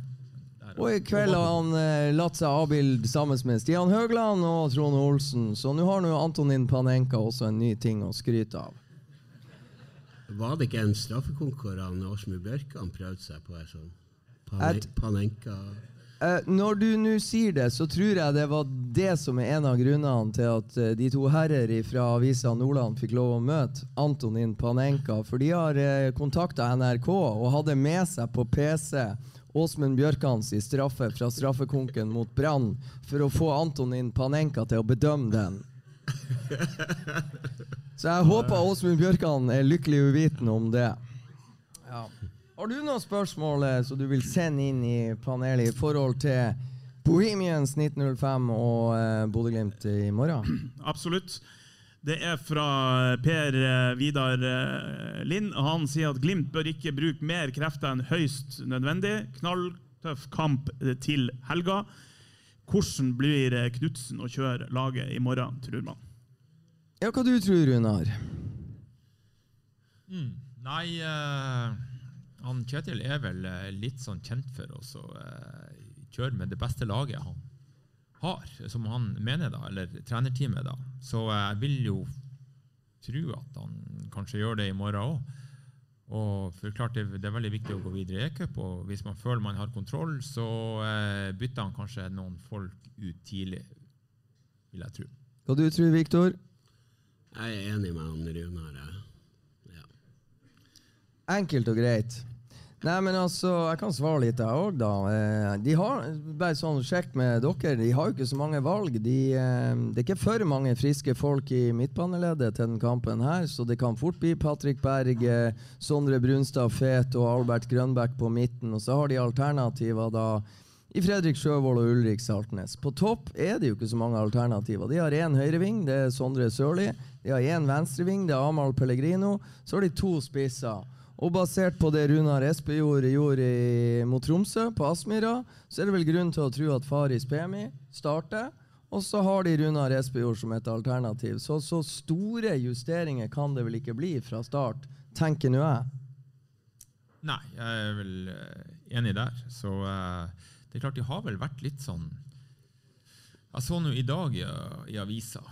Og i kveld har han eh, latt seg avbilde sammen med Stian Høgland og Trond Olsen, så nå har nå Antonin Panenka også en ny ting å skryte av. Var det ikke en straffekonkurran Åsmund Bjørkan prøvde seg på? sånn Pane- Et- Panenka Eh, når du nå sier det, så tror jeg det var det som er en av grunnene til at eh, de to herrer fra Avisa Nordland fikk lov å møte Antonin Panenka. For de har eh, kontakta NRK og hadde med seg på PC Åsmund Bjørkans i straffe fra straffekonken mot Brann for å få Antonin Panenka til å bedømme den. Så jeg håper Åsmund Bjørkan er lykkelig uvitende om det. Ja. Har du noen spørsmål eh, som du vil sende inn i panelet i forhold til Bohemians 1905 og eh, Bodø-Glimt i morgen? Absolutt. Det er fra Per eh, Vidar eh, Lind. og Han sier at Glimt bør ikke bruke mer krefter enn høyst nødvendig. Knalltøff kamp til helga. Hvordan blir Knutsen å kjøre laget i morgen, tror man? Ja, hva du tror Runar? Nei, uh, han Kjetil er vel litt sånn kjent for å uh, kjøre med det beste laget han har, som han mener, da, eller trenerteamet. da. Så jeg vil jo tro at han kanskje gjør det i morgen òg. Og for klart det, det er veldig viktig å gå videre i e-cup, og hvis man føler man har kontroll, så eh, bytter han kanskje noen folk ut tidlig, vil jeg tro. Hva du tror Viktor? Jeg er enig med han Runar. Ja. Enkelt og greit. Nei, men altså, Jeg kan svare litt, jeg òg, da. Eh, de har, bare sånn sjekk med dere, de har jo ikke så mange valg. De, eh, det er ikke for mange friske folk i midtbaneleddet til den kampen her, så det kan fort bli Patrick Berg, eh, Sondre Brunstad Fet og Albert Grønbæk på midten. Og så har de alternativer da i Fredrik Sjøvold og Ulrik Saltnes. På topp er det jo ikke så mange alternativer. De har én høyreving, det er Sondre Sørli. De har én venstreving, det er Amahl Pellegrino. Så har de to spisser. Og basert på det Runar Espejord gjorde mot Tromsø, på Aspmyra, så er det vel grunn til å tro at Faris Pemi starter. Og så har de Runar Espejord som et alternativ. Så, så store justeringer kan det vel ikke bli fra start, tenker nå jeg. Nei, jeg er vel uh, enig der. Så uh, det er klart de har vel vært litt sånn Jeg så nå i dag i, i avisa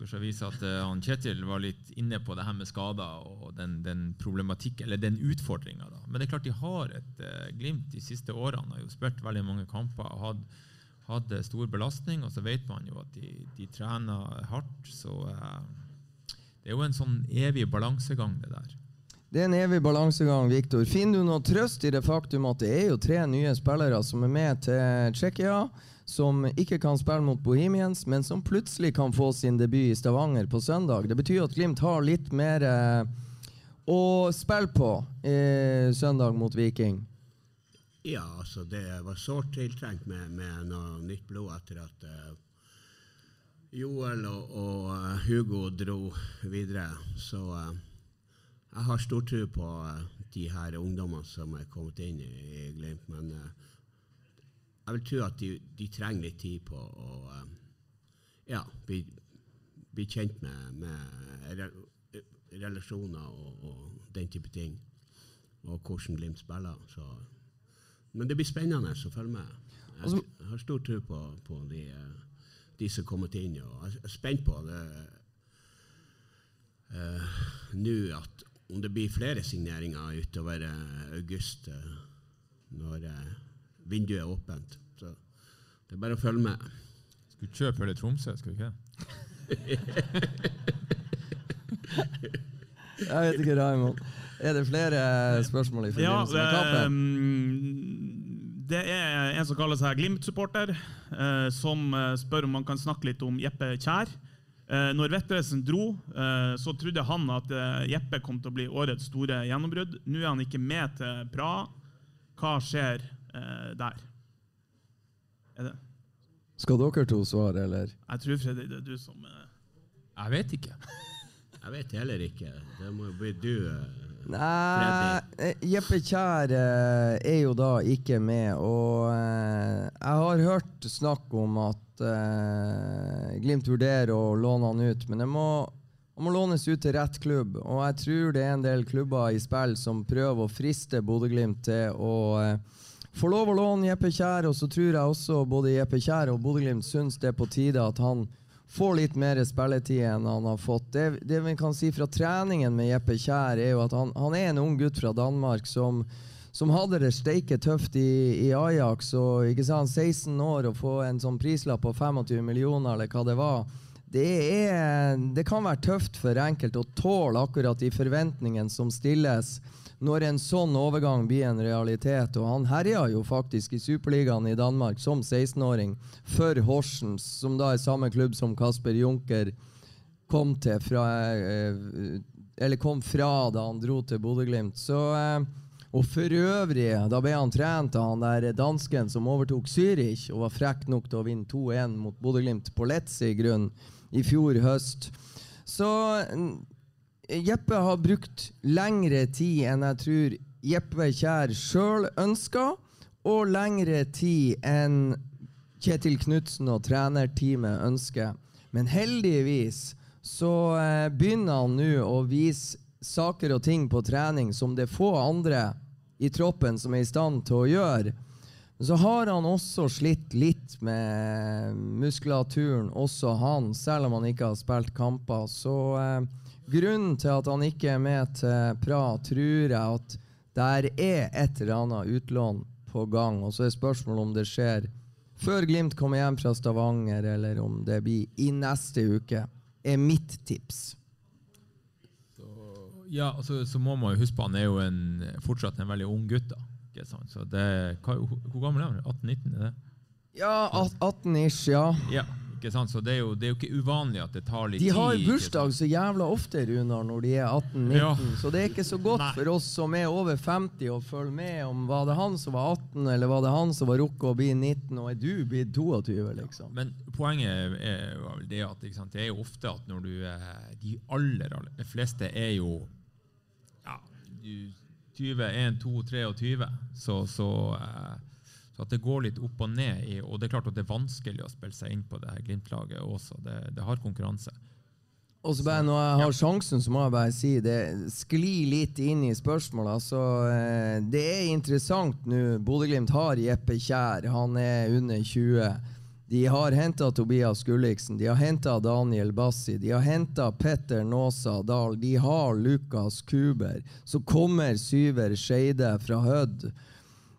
deres at uh, han Kjetil var litt inne på det her med skader og den, den problematikk, eller den utfordringa. Men det er klart de har et uh, glimt de siste årene. Har jo spilt veldig mange kamper og hatt, hatt stor belastning. Og så vet man jo at de, de trener hardt. Så uh, det er jo en sånn evig balansegang, det der. Det er en evig balansegang, Viktor. Finner du noe trøst i det faktum at det er jo tre nye spillere som er med til Tsjekkia? Som ikke kan spille mot Bohemians, men som plutselig kan få sin debut i Stavanger på søndag. Det betyr at Glimt har litt mer eh, å spille på eh, søndag mot Viking. Ja, altså det var sårt tiltrengt med, med noe nytt blod etter at uh, Joel og, og uh, Hugo dro videre. Så uh, jeg har stor tro på de her ungdommene som er kommet inn i, i Glimt. men jeg vil tro at de, de, trenger litt tid på å um, ja, bli, bli, kjent med, med re, relasjoner og, og, den type ting. Og hvordan Glimt spiller. Så. Men det blir spennende å følge med. Jeg, jeg har stor tro på, på de, de, som er kommet inn. Og jeg er spent på det uh, nå at om det blir flere signeringer utover uh, august, uh, når vinduet er åpent. Så det er bare å følge med. Skal vi kjøpe hele Tromsø, skal vi ikke? (laughs) Jeg vet ikke, Raymond. Er det flere spørsmål i forbindelse ja, med kampen? Um, det er en som kaller seg Glimt-supporter, uh, som uh, spør om man kan snakke litt om Jeppe Kjær. Når Vettelsen dro, så trodde han at Jeppe kom til å bli årets store gjennombrudd. Nå er han ikke med til Praha. Hva skjer der? Skal dere to svare, eller? Jeg tror Fredrik, det er du som eh... Jeg vet ikke. (laughs) jeg vet heller ikke. Det må jo bli du. Eh, Nei, eh, Jeppe Kjær uh, er jo da ikke med. Og jeg har hørt snakk om at Glimt vurderer å låne han ut, men det må, han må lånes ut til rett klubb. Og jeg tror det er en del klubber i spill som prøver å friste Bodø-Glimt til å får lov å låne Jeppe Kjær, og så tror jeg også både Jeppe Kjær og Bodø-Glimt syns det er på tide at han får litt mer spilletid enn han har fått. Det, det, vi kan si fra treningen med Jeppe Kjær, er jo at han, han er en ung gutt fra Danmark som, som hadde det steike tøft i, i, Ajax. og ikke sant, 16 år og få en sånn prislapp på 25 millioner, eller hva det var. Det, er, det kan være tøft for enkelte å tåle akkurat de forventningene som stilles når en sånn overgang blir en realitet. Og han herja jo faktisk i Superligaen i Danmark som 16-åring for Horsens, som da er samme klubb som Kasper Junker kom til fra eh, Eller kom fra da han dro til Bodø-Glimt. Så eh, og for øvrig, da ble han trent av han der dansken som overtok Zürich og var frekk nok til å vinne 2-1 mot Bodø-Glimt på Letzi grunn i fjor høst. Så Jeppe har brukt lengre tid enn jeg tror Jeppe Kjær sjøl ønska, og lengre tid enn Kjetil Knutsen og trenerteamet ønsker. Men heldigvis så eh, begynner han nå å vise saker og ting på trening som det er få andre i troppen som er i stand til å gjøre. Så har han også slitt litt med muskulaturen, også han, selv om han ikke har spilt kamper. Så eh, Grunnen til at han ikke er med til Pra, tror jeg at der er et eller annet utlån på gang. Og så er spørsmålet om det skjer før Glimt kommer hjem fra Stavanger, eller om det blir i neste uke, er mitt tips. Så Ja, altså, så må man jo huske på han er jo en, fortsatt en veldig ung gutt. da. Så det, hva, hvor gammel er han? 18-19? er det? Ja, 18-ish, ja. Ja, ikke sant? Så det er, jo, det er jo ikke uvanlig at det tar litt tid. De har tid, bursdag så jævla ofte, Runar, når de er 18-19. Ja. Så det er ikke så godt Nei. for oss som er over 50 å følge med om var det han som var 18, eller var det han som var rukket å bli 19, og er du blitt 22, liksom. Men poenget er vel det at sant? det er jo ofte at når du er De aller, aller fleste er jo ja, 20, 1, 2, 23. Så, så, eh, så at det går litt opp og ned. I, og det er klart at det er vanskelig å spille seg inn på det her Glimt-laget også. Det, det har konkurranse. Og så bare Når jeg har sjansen, så må jeg bare si det. Skli litt inn i spørsmålet. Altså, eh, det er interessant nå. Bodø-Glimt har Jeppe Kjær. Han er under 20. De har henta Tobias Gulliksen, de har henta Daniel Bassi, de har henta Petter Nåsa Dahl, de har Lukas Kuber. Så kommer Syver Skeide fra Hødd.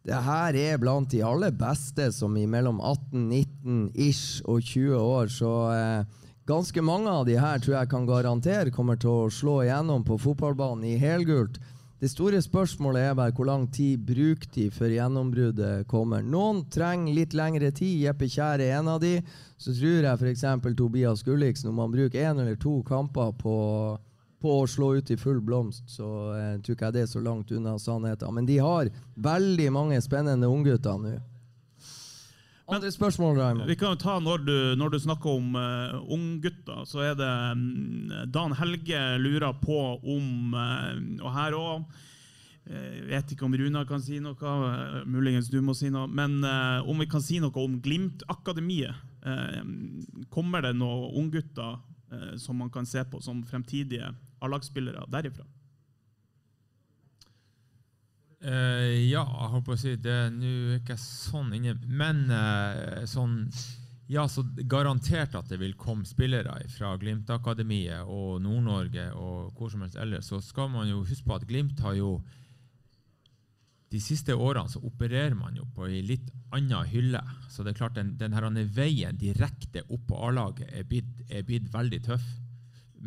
Det her er blant de aller beste som i mellom 18, 19 ish og 20 år. Så eh, ganske mange av de her tror jeg kan garantere kommer til å slå igjennom på fotballbanen i helgult. Det store spørsmålet er bare hvor lang tid bruker de før gjennombruddet kommer. Noen trenger litt lengre tid. Jeppe Kjær er en av de. Så tror jeg f.eks. Tobias Gulliksen, om han bruker én eller to kamper på på å slå ut i full blomst, så eh, tror ikke jeg det er så langt unna sannheten. Men de har veldig mange spennende unggutter nå. Andre spørsmål, Raymond? Vi kan jo ta Når du, når du snakker om uh, unggutter, så er det um, Dan Helge lurer på om uh, Og her òg Jeg vet ikke om Runar kan si noe, eh, muligens du må si noe. Men uh, om vi kan si noe om Glimt-akademiet. Uh, kommer det noen unggutter uh, som man kan se på som fremtidige A-lagsspillere derifra? Uh, ja, jeg holdt på å si det. Nå er ikke sånn inne, men uh, sånn Ja, så garantert at det vil komme spillere fra Glimt-akademiet og Nord-Norge og hvor som helst ellers. Så skal man jo huske på at Glimt har jo de siste årene så opererer man jo på ei litt anna hylle. Så det er klart den, den veien direkte opp på A-laget er blitt veldig tøff.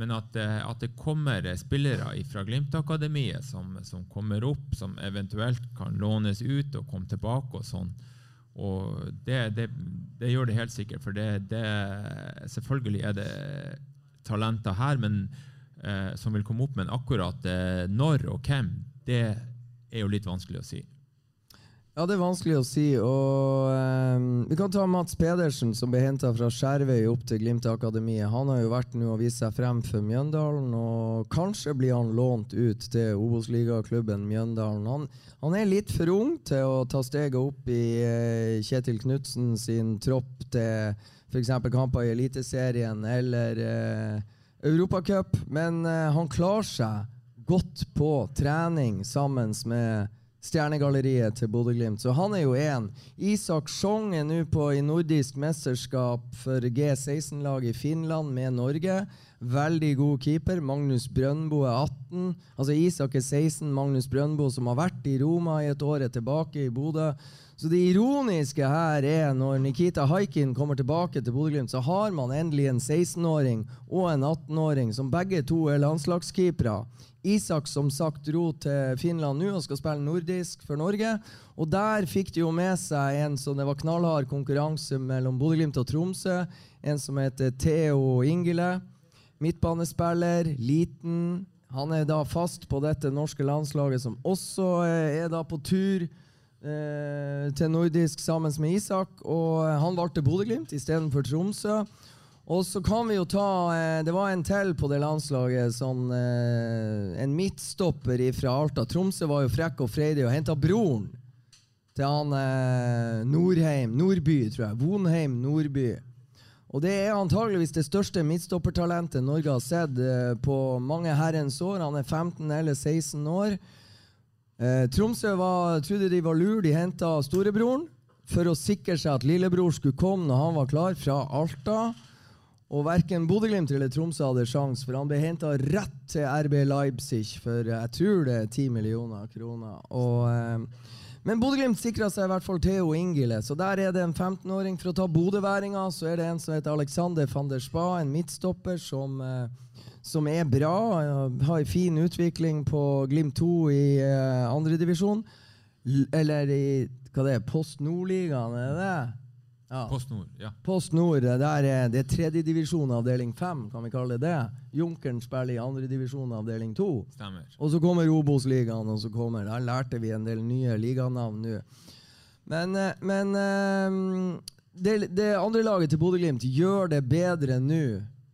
Men at, eh, at det kommer spillere fra Glimt-akademiet som, som kommer opp, som eventuelt kan lånes ut og komme tilbake og sånn, og det, det, det gjør det helt sikkert. For det, det, selvfølgelig er det talenter her men, eh, som vil komme opp, men akkurat eh, når og hvem, det er jo litt vanskelig å si. Ja, det er vanskelig å si. Og ehm, Vi kan ta Mats Pedersen, som ble henta fra Skjervøy opp til Glimt-akademiet. Han har jo vært nå og vist seg frem for Mjøndalen, og kanskje blir han lånt ut til Obos-ligaklubben Mjøndalen. Han, han er litt for ung til å ta steget opp i eh, Kjetil Knutsen sin tropp til f.eks. kamper i Eliteserien eller eh, Europacup, men eh, han klarer seg godt på trening sammen med Stjernegalleriet til Bodø-Glimt. Så han er jo én. Isak Sjong er nå på i nordisk mesterskap for G16-laget i Finland med Norge. Veldig god keeper. Magnus Brøndbo er 18. Altså Isak er 16. Magnus Brøndbo, som har vært i Roma i et år, er tilbake i Bodø. Så det ironiske her er når Nikita Haikin kommer tilbake til Bodø-Glimt, så har man endelig en 16-åring og en 18-åring som begge to er landslagskeepere. Isak som sagt dro til Finland nå og skal spille nordisk for Norge. Og der fikk de jo med seg en som det var knallhard konkurranse mellom Bodø-Glimt og Tromsø. En som heter Theo Ingele. Midtbanespiller, liten. Han er da fast på dette norske landslaget, som også eh, er da på tur eh, til nordisk sammen med Isak. Og han valgte Bodø-Glimt istedenfor Tromsø. Og så kan vi jo ta eh, Det var en til på det landslaget. Sånn, en midtstopper fra Alta. Tromsø var jo frekk og freidig og henta broren til han eh, Nordheim Nordby, tror jeg. Vonheim Nordby. Og det er antageligvis det største midtstoppertalentet Norge har sett på mange herrens år. Han er 15 eller 16 år. Tromsø var, trodde de var lur. De henta storebroren for å sikre seg at lillebror skulle komme når han var klar, fra Alta. Og verken Bodø-Glimt eller Tromsø hadde sjans, for han ble henta rett til RB Leipzig for jeg tror det er 10 millioner kroner. Og, eh, Men Bodø-Glimt sikra seg i hvert fall Theo Ingile. Så der er det en 15-åring. For å ta bodøværinga, så er det en som heter Alexander van der Spa, en midtstopper som, eh, som er bra. Har en fin utvikling på Glimt 2 i eh, andredivisjon. Eller i hva det er, Post Nordligaen, er det det? Ja. Post Nord, ja. Post Nord, det er, det er tredjedivisjon avdeling fem, kan vi kalle det det. Junkeren spiller i andredivisjon avdeling to. Stemmer. Og så kommer Obos-ligaen, og så kommer Der lærte vi en del nye liganavn nå. Men, eh, men eh, det, det, andre laget til Bodø-Glimt gjør det bedre nå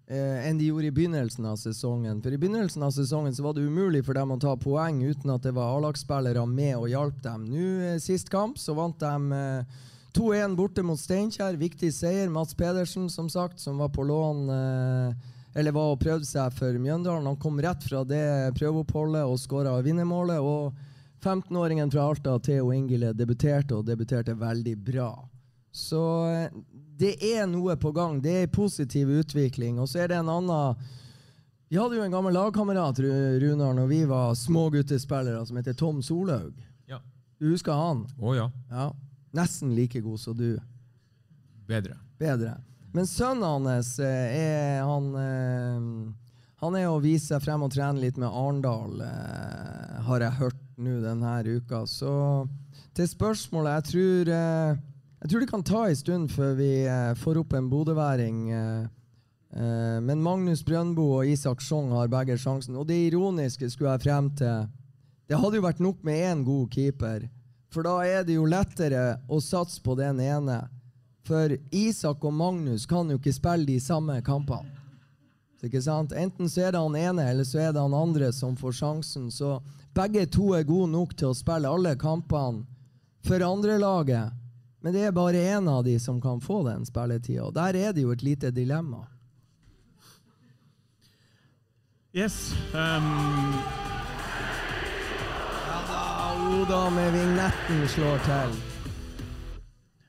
eh, enn de gjorde i begynnelsen av sesongen. For I begynnelsen av sesongen så var det umulig for dem å ta poeng uten at det var A-lagsspillere med og hjalp dem. Nå, eh, Sist kamp så vant de eh, 2-1 borte mot Steinkjer. Viktig seier. Mats Pedersen, som sagt, som var på lån eh, eller var og prøvde seg for Mjøndalen. Han kom rett fra det prøveoppholdet og skåra vinnermålet. Og 15-åringen fra Alta, Theo Ingile, debuterte og debuterte veldig bra. Så eh, det er noe på gang. Det er en positiv utvikling. Og så er det en annen Vi hadde jo en gammel lagkamerat Runar, når vi var småguttespillere, som heter Tom Solhaug. Ja. Du husker han? Å oh, ja. ja. Nesten like god som du. Bedre. Bedre. Men sønnen hans eh, er han eh, Han er å vise seg frem og trene litt med Arendal, eh, har jeg hørt nå denne uka. Så til spørsmålet Jeg tror, jeg tror det kan ta en stund før vi får opp en bodøværing. Men Magnus Brøndbo og Isak Sjong har begge sjansen. Og det ironiske skulle jeg frem til Det hadde jo vært nok med én god keeper. For da er det jo lettere å satse på den ene. For Isak og Magnus kan jo ikke spille de samme kampene. Ikke sant? Enten så er det han ene eller så er det han andre som får sjansen. Så begge to er gode nok til å spille alle kampene for andrelaget. Men det er bare én av de som kan få den spilletida. Der er det jo et lite dilemma. Yes. Um Oda med vignetten slår til.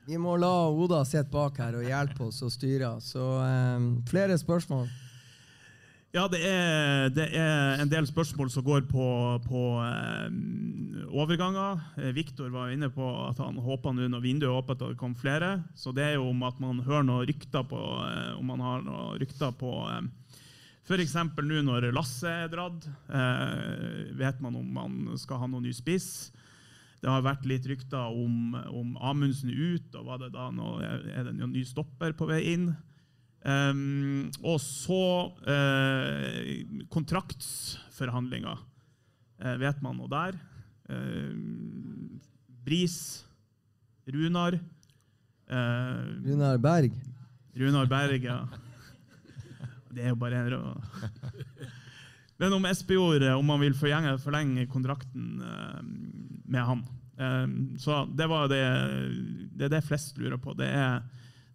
Vi må la Oda sitte bak her og hjelpe oss å styre. Så um, flere spørsmål? Ja, det er, det er, en del spørsmål som går på, på um, overganger. Eh, Viktor var inne på at han håpa nå når vinduet åpent, at det kom flere. Så det er jo om at man hører noen rykter på, om man har noen rykter på um, F.eks. nå når Lasse er dratt, eh, vet man om man skal ha noen ny spiss. Det har vært litt rykter om, om Amundsen ut, og var det da nå er det en ny stopper på vei inn? Um, og så uh, kontraktsforhandlinger. uh, vet man noe der? Uh, Bris, Runar Runar Berg. Runar Berg, ja. Det er jo bare en Men om Espejord om han vil forlenge, kontrakten med han. Um, så det var det, det er det flest lurer på. Det er,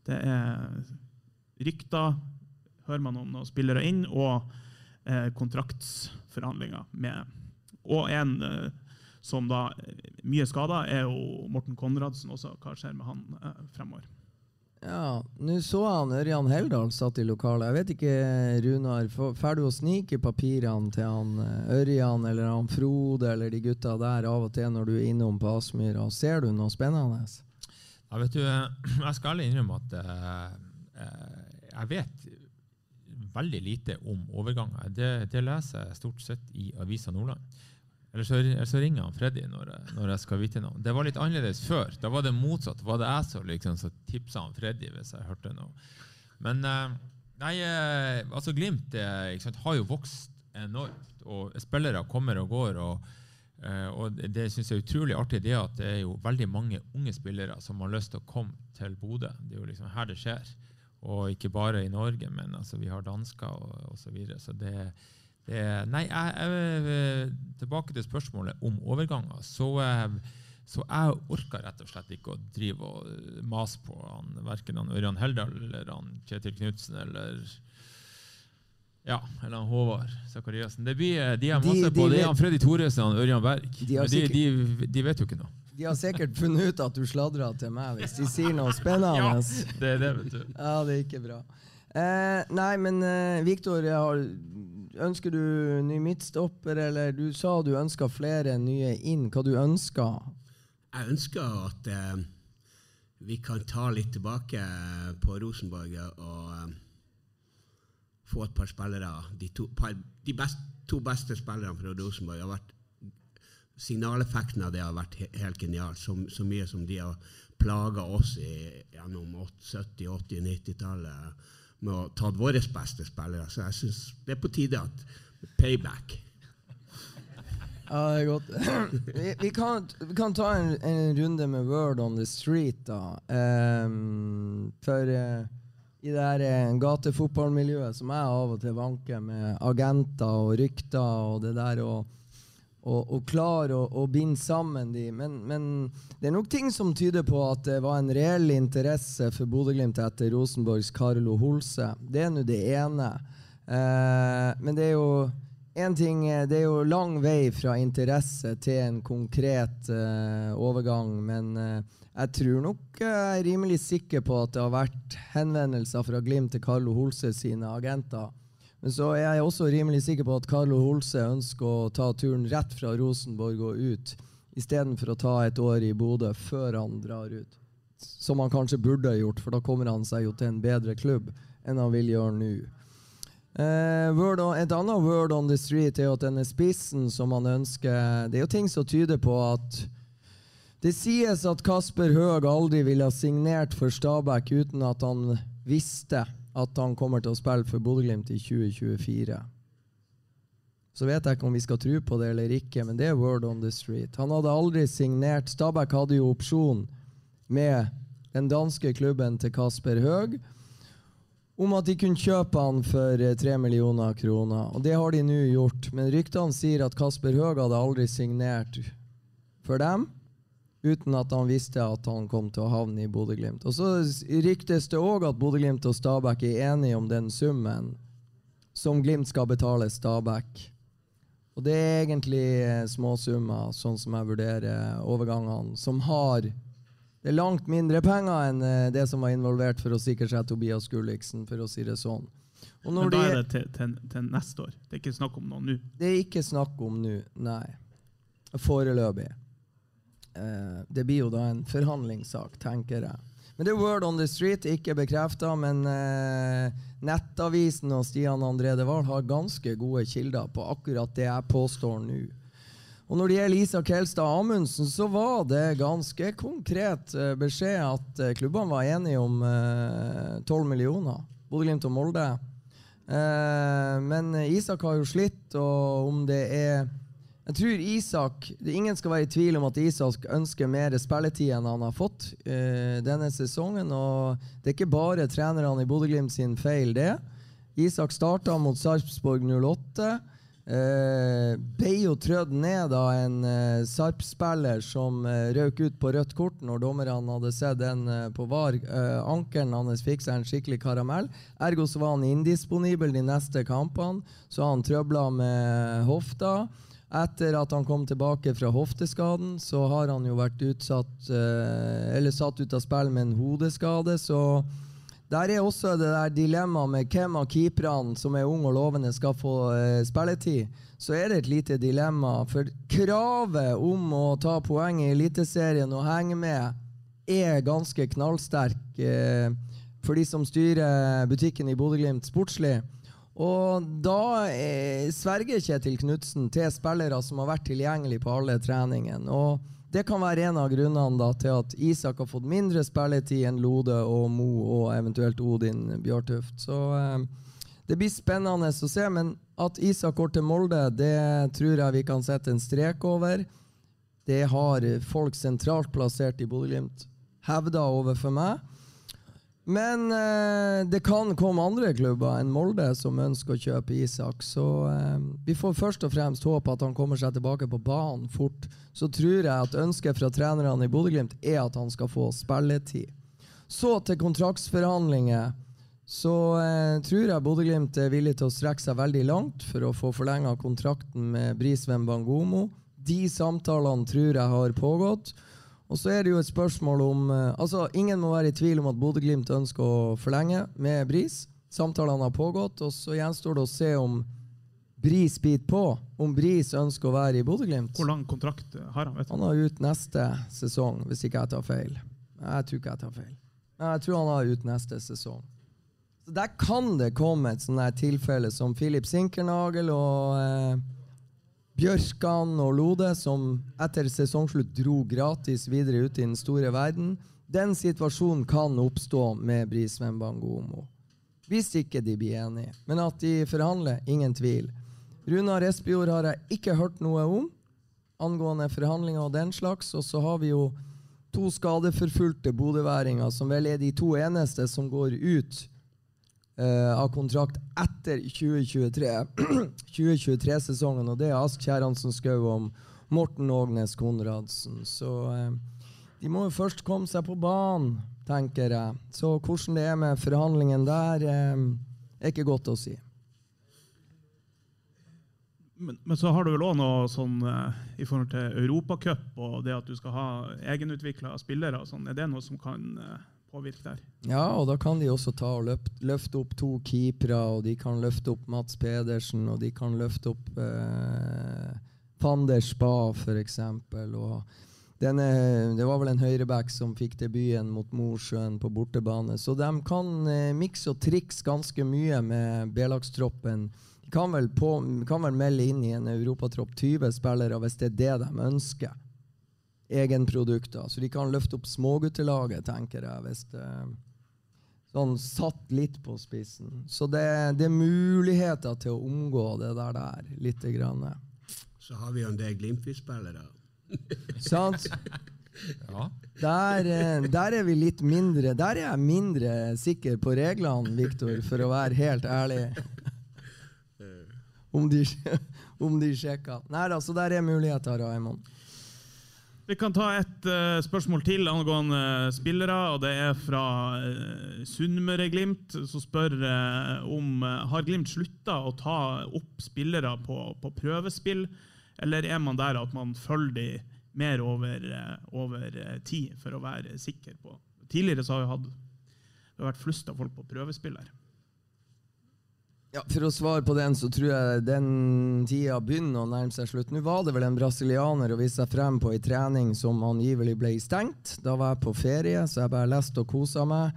det er rykter, hører man om noen spillere inn, og uh, kontraktsforhandlinger med Og en uh, som da mye skader, er jo Morten Konradsen også. Hva skjer med han fremover? Ja, Nå så han Ørjan Heldal satt i lokalet. Jeg vet ikke, Runar, får du å snike papirene til han eh, Ørjan eller han Frode eller de gutta der av og til når du er innom på Aspmyra? Ser du noe spennende? Ja, vet du, (clears throat) Jeg skal innrømme at uh, jeg vet veldig lite om overganger. Det, det leser jeg stort sett i Avisa Nordland. Eller så, eller så, ringer han Freddy når jeg, når jeg, skal vite noe. Det var litt annerledes før. Da var det motsatt. var det jeg som liksom, tipsa han Freddy hvis jeg hørte noe. Men uh, nei, uh, altså Glimt sant, har jo vokst enormt. og Spillere kommer og går. og, og Det syns jeg er utrolig artig det at det er jo veldig mange unge spillere som har lyst til å komme til Bodø. Det er jo liksom her det skjer. Og ikke bare i Norge, men altså, vi har dansker og osv. Så, videre, så det er det, nei, jeg, jeg, tilbake til spørsmålet om overganger. Så, eh, så jeg orka rett og slett ikke å drive og mase på han, verken han Ørjan Heldal eller han Kjetil Knutsen eller ja, eller han Håvard Sakariassen. Det blir, eh, de har masse de, de på. Det er han Freddy Thoresen og Ørjan Berg. De, de, de, vet jo ikke noe. De har sikkert funnet ut at du sladra til meg hvis de sier noe spennende. (laughs) ja, det er det, vet du. Ja, det er ikke bra. Eh, nei, men eh, Viktor, Ønsker du ny midtstopper, eller du sa du ønska flere nye inn. Hva du ønsker? jeg ønsker at eh, vi kan ta litt tilbake på Rosenborg og eh, få et par spillere. De, to, par, de best, to beste spillerne fra Rosenborg har vært Signaleffekten av det har vært he helt genial. Så, så, mye som de har plaga oss i, gjennom 70-, 80-, 90-tallet med å ta våre beste spillere. Så jeg syns det er på tide at payback. Ja, det er godt. (clears throat) Vi, vi, kan, vi kan, ta en, en, runde med Word on the Street, da. Um, for uh, i det her uh, gatefotballmiljøet som jeg av og til vanker med agenter og rykter og det der og, og, og klare å, å, binde sammen de. Men, men, det er nok ting som tyder på at det var en reell interesse for Bodø-Glimt etter Rosenborgs Carlo Holse. Det er nå det ene. Eh, men det er jo en ting, eh, Det er jo lang vei fra interesse til en konkret eh, overgang, men eh, jeg tror nok jeg uh, er rimelig sikker på at det har vært henvendelser fra Glimt til Carlo Holse sine agenter. Men så er jeg også rimelig sikker på at Carlo Holse ønsker å ta turen rett fra Rosenborg og ut, istedenfor å ta et år i Bodø før han drar ut. Som han kanskje burde gjort, for da kommer han seg jo til en bedre klubb enn han vil gjøre nå. Uh, on, et annet word on the street er at denne spissen som han ønsker Det er jo ting som tyder på at Det sies at Kasper Høeg aldri ville ha signert for Stabæk uten at han visste at han kommer til å spille for Bodø-Glimt i 2024. Så vet jeg ikke om vi skal tro på det eller ikke, men det er word on the street. Han hadde aldri signert. Stabæk hadde jo opsjon med den danske klubben til Kasper Høeg om at de kunne kjøpe han for eh, tre millioner kroner. Og det har de nå gjort. Men ryktene sier at Kasper Høeg hadde aldri signert for dem uten at han visste at han kom til å havne i Bodø-Glimt. Og så ryktes det òg at Bodø-Glimt og Stabæk er enige om den summen som Glimt skal betale Stabæk. Og det er egentlig eh, småsummer, sånn som jeg vurderer overgangene, som har det er langt mindre penger enn eh, det som var involvert for å sikre seg Tobias Gulliksen, for å si det sånn. Men da er det til, til, til, neste år? Det er ikke snakk om noe nå? Det er ikke snakk om nå, nei. Foreløpig. Eh, det blir jo da en forhandlingssak, tenker jeg. Men det er word on the street, ikke bekrefta, men eh, Nettavisen og Stian André De Wahl har ganske gode kilder på akkurat det jeg påstår nå. Og Når det gjelder Isak Kelstad Amundsen, så var det ganske konkret eh, beskjed at eh, klubbene var enige om eh, 12 millioner. Bodø-Glimt og Molde. Eh, men Isak har jo slitt, og om det er Jeg tror Isak Ingen skal være i tvil om at Isak ønsker mer spilletid enn han har fått uh, denne sesongen. Og det er ikke bare trenerne i Bodø-Glimt sin feil, det. Isak starta mot Sarpsborg 08. Uh, ble jo trødd ned av en uh, Sarp-spiller som uh, røk ut på rødt kort når dommerne hadde sett den uh, på VAR. Uh, ankelen hans fikk seg en skikkelig karamell. Ergo så var han indisponibel de neste kampene. Så han trøbla med hofta. Etter at han kom tilbake fra hofteskaden, så har han jo vært utsatt Eller satt ut av spill med en hodeskade. så der er også det der dilemmaet med hvem av keeperne som er unge og lovende, skal få uh, spilletid. Så er det et lite dilemma. For kravet om å ta poeng i Eliteserien og henge med er ganske knallsterk uh, for de som styrer butikken i Bodø-Glimt sportslig. Og da eh, sverger Kjetil Knutsen til spillere som har vært tilgjengelig på alle treningene. Og det kan være en av grunnene da, til at Isak har fått mindre spilletid enn Lode og Mo og eventuelt Odin Bjørtuft. Så eh, det blir spennende å se. Men at Isak går til Molde, det tror jeg vi kan sette en strek over. Det har folk sentralt plassert i Bodø-Glimt hevda overfor meg. Men eh, det kan komme andre klubber enn Molde som ønsker å kjøpe Isak. Så eh, vi får først og fremst håpe at han kommer seg tilbake på banen fort. Så tror jeg at ønsket fra trenerne i Bodø-Glimt er at han skal få spilletid. Så til kontraktsforhandlinger. Så eh, tror jeg Bodø-Glimt er villig til å strekke seg veldig langt for å få forlenga kontrakten med Brisveen Bangomo. De samtalene tror jeg har pågått. Og så er det jo et spørsmål om uh, altså Ingen må være i tvil om at Bodø-Glimt ønsker å forlenge med Bris. Samtalene har pågått, og så gjenstår det å se om Bris biter på, om Bris ønsker å være i Bodø-Glimt. Hvor lang kontrakt har han? vet du? Han har ut neste sesong, hvis ikke jeg tar feil. Jeg tror ikke jeg tar feil. Jeg tror han har ut neste sesong. Så Der kan det komme et sånt tilfelle som Philip Sinkernagel og eh, Bjørkan og Lode, som etter sesongslutt dro gratis videre ut i den store verden. Den situasjonen kan oppstå med Brisveen Bangomo. Hvis ikke de blir enige. Men at de forhandler, ingen tvil. Runar Espejord har jeg ikke hørt noe om angående forhandlinger og den slags. Og så har vi jo to skadeforfulgte bodøværinger, som vel er de to eneste som går ut eh, av kontrakt etter 2023 2023-sesongen. (clears throat) Og det er Ask Kjerransen Skau og Morten Ågnes Konradsen. Så uh, de må jo først komme seg på banen, tenker jeg. Så hvordan det er med forhandlingen der, uh, er ikke godt å si. Men, men så har du vel òg noe sånn eh, i forhold til Europacup og det at du skal ha egenutvikla spillere. Sånn. Er det noe som kan eh, påvirke der? Ja, og da kan de også ta og løft, løfte opp to keepere, og de kan løfte opp Mats Pedersen, og de kan løfte opp eh, Fander Spa, f.eks. Denne, det var vel en høyreback som fikk debuten mot Mosjøen på bortebane. Så de kan eh, mikse og trikse ganske mye med B-lagstroppen. De kan vel, på, kan vel melde inn i en europatropp 20 spillere hvis det er det de ønsker. Egenprodukter. Så de kan løfte opp småguttelaget, tenker jeg. hvis det Sånn satt litt på spissen. Så det, det er muligheter til å omgå det der, der lite grann. Så har vi jo en del Glimt-spillere. (laughs) Sant? Ja. Der, eh, der er vi litt mindre Der er jeg mindre sikker på reglene, Viktor, for å være helt ærlig. (laughs) Om de, om de sjekker. Nei da, så der er muligheter, Raymond. Vi kan ta et uh, spørsmål til angående spillere. og Det er fra uh, Sunnmøre-Glimt, som spør uh, om uh, har Glimt slutta å ta opp spillere på, på prøvespill, eller er man der at man følger de mer over, over tid for å være sikker på Tidligere så har vi hatt, det har vært flust av folk på prøvespill her. Ja, For å svare på den, så tror jeg den tida begynner å nærme seg slutt. Nå var det vel en brasilianer å vise seg frem på ei trening som angivelig ble stengt. Da var jeg på ferie, så jeg bare leste og kosa meg.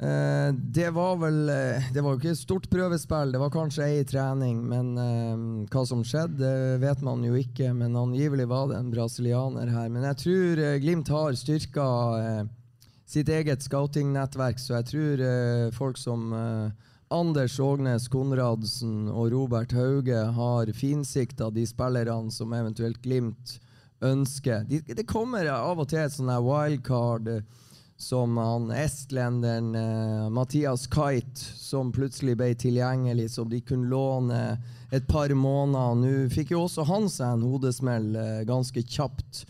Eh, det var vel eh, Det var jo ikke et stort prøvespill, det var kanskje ei trening. Men eh, hva som skjedde, vet man jo ikke. Men angivelig var det en brasilianer her. Men jeg tror Glimt har styrka sitt eget scouting-nettverk, så jeg tror folk som Anders Ågnes Konradsen og Robert Hauge har finsikta de spillerne som eventuelt Glimt ønsker. De, det kommer av og til et sånt wildcard som han estlenderen eh, Mathias Kite, som plutselig ble tilgjengelig, som de kunne låne et par måneder. Nå fikk jo også han seg en hodesmell eh, ganske kjapt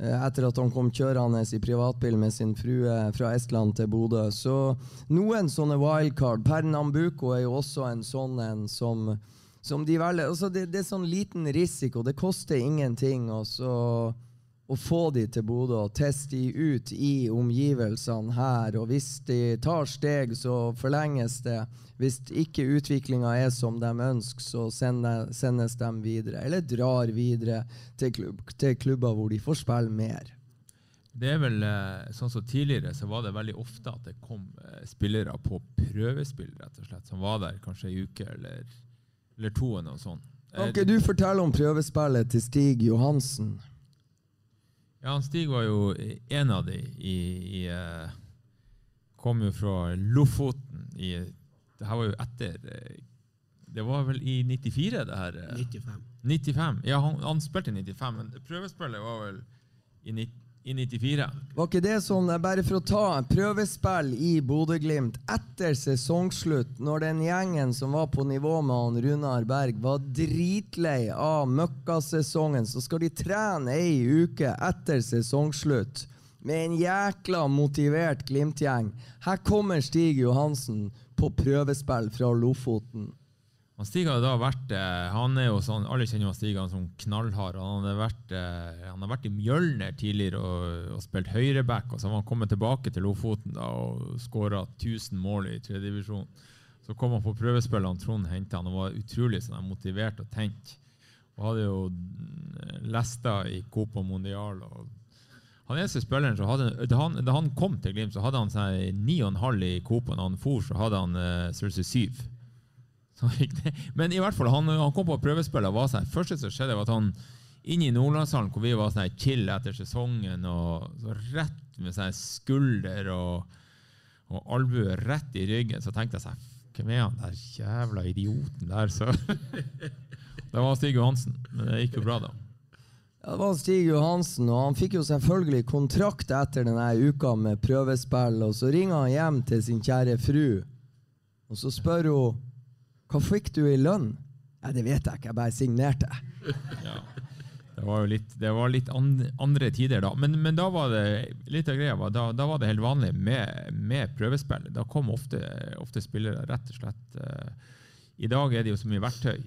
etter at han kom kjørende i privatbil med sin frue fra Estland til Bodø. Så noen sånne wildcard Pernambuco er jo også en sånn en som, som de velger. Altså det, det er sånn liten risiko. Det koster ingenting. Og så å få de til Bodø og teste de ut i omgivelsene her. Og hvis de tar steg, så forlenges det. Hvis ikke utviklinga er som de ønsker, så sendes de videre. Eller drar videre til, klubb, til klubber hvor de får spille mer. Det er vel eh, sånn som Tidligere så var det veldig ofte at det kom eh, spillere på prøvespill, rett og slett, som var der kanskje ei uke eller, eller to. eller noe sånt. Kan ikke du fortelle om prøvespillet til Stig Johansen? Ja, Stig var jo en av de i, i eh, Kom jo fra Lofoten i Det her var jo etter eh, Det var vel i 94, det her? eh? 95. 95. Ja, han, han spilte i 95, men prøvespillet var vel i, ni- i 94. Var ikke det sånn, bare for å ta en prøvespill i Bodø-Glimt etter sesongslutt, når den gjengen som var på nivå med han Runar Berg, var dritlei av møkkasesongen, så skal de trene ei uke etter sesongslutt med en jækla motivert Glimt-gjeng. Her kommer Stig Johansen på prøvespill fra Lofoten. Han Stig har da vært eh, han er jo sånn, Alle kjenner jo Stig han er sånn knallhard. Han har vært, eh, han vært i Mjølner tidligere og, og spilt høyreback. og Så har han kommet tilbake til Lofoten da, og skåra 1000 mål i tredjedivisjon. Så kom han på prøvespillet, Trond hentet han og var utrolig sånn, motivert og tent. Og hadde jo mm, lesta i Copa Mondial. og han eneste spilleren som hadde, da, han, da han kom til Glimt, så hadde han seg 9,5 i Copa. Når han for, så hadde han uh, størrelse 7. Men i hvert fall, han, han kom på prøvespillet. Var sånn, første som skjedde, var at han inn i Nordlandshallen, hvor vi var sånn chill etter sesongen, og så rett med sånn skulder og, og albue rett i ryggen, så tenkte jeg sånn Hvem er han der jævla idioten der? Så (laughs) det var Stig Johansen. Men det gikk jo bra, da. Ja, det var Stig Johansen, og han fikk jo selvfølgelig kontrakt etter denne uka med prøvespill. og Så ringer han hjem til sin kjære fru, og så spør hun hva fikk du i lønn. Nei, det vet jeg ikke, jeg bare signerte. Ja. Det var jo litt, det var litt andre tider da. Men, men, da var det litt av greia, da, da var det helt vanlig med, med prøvespill. Da kom ofte, ofte, spillere rett og slett uh, I dag er det jo så mye verktøy,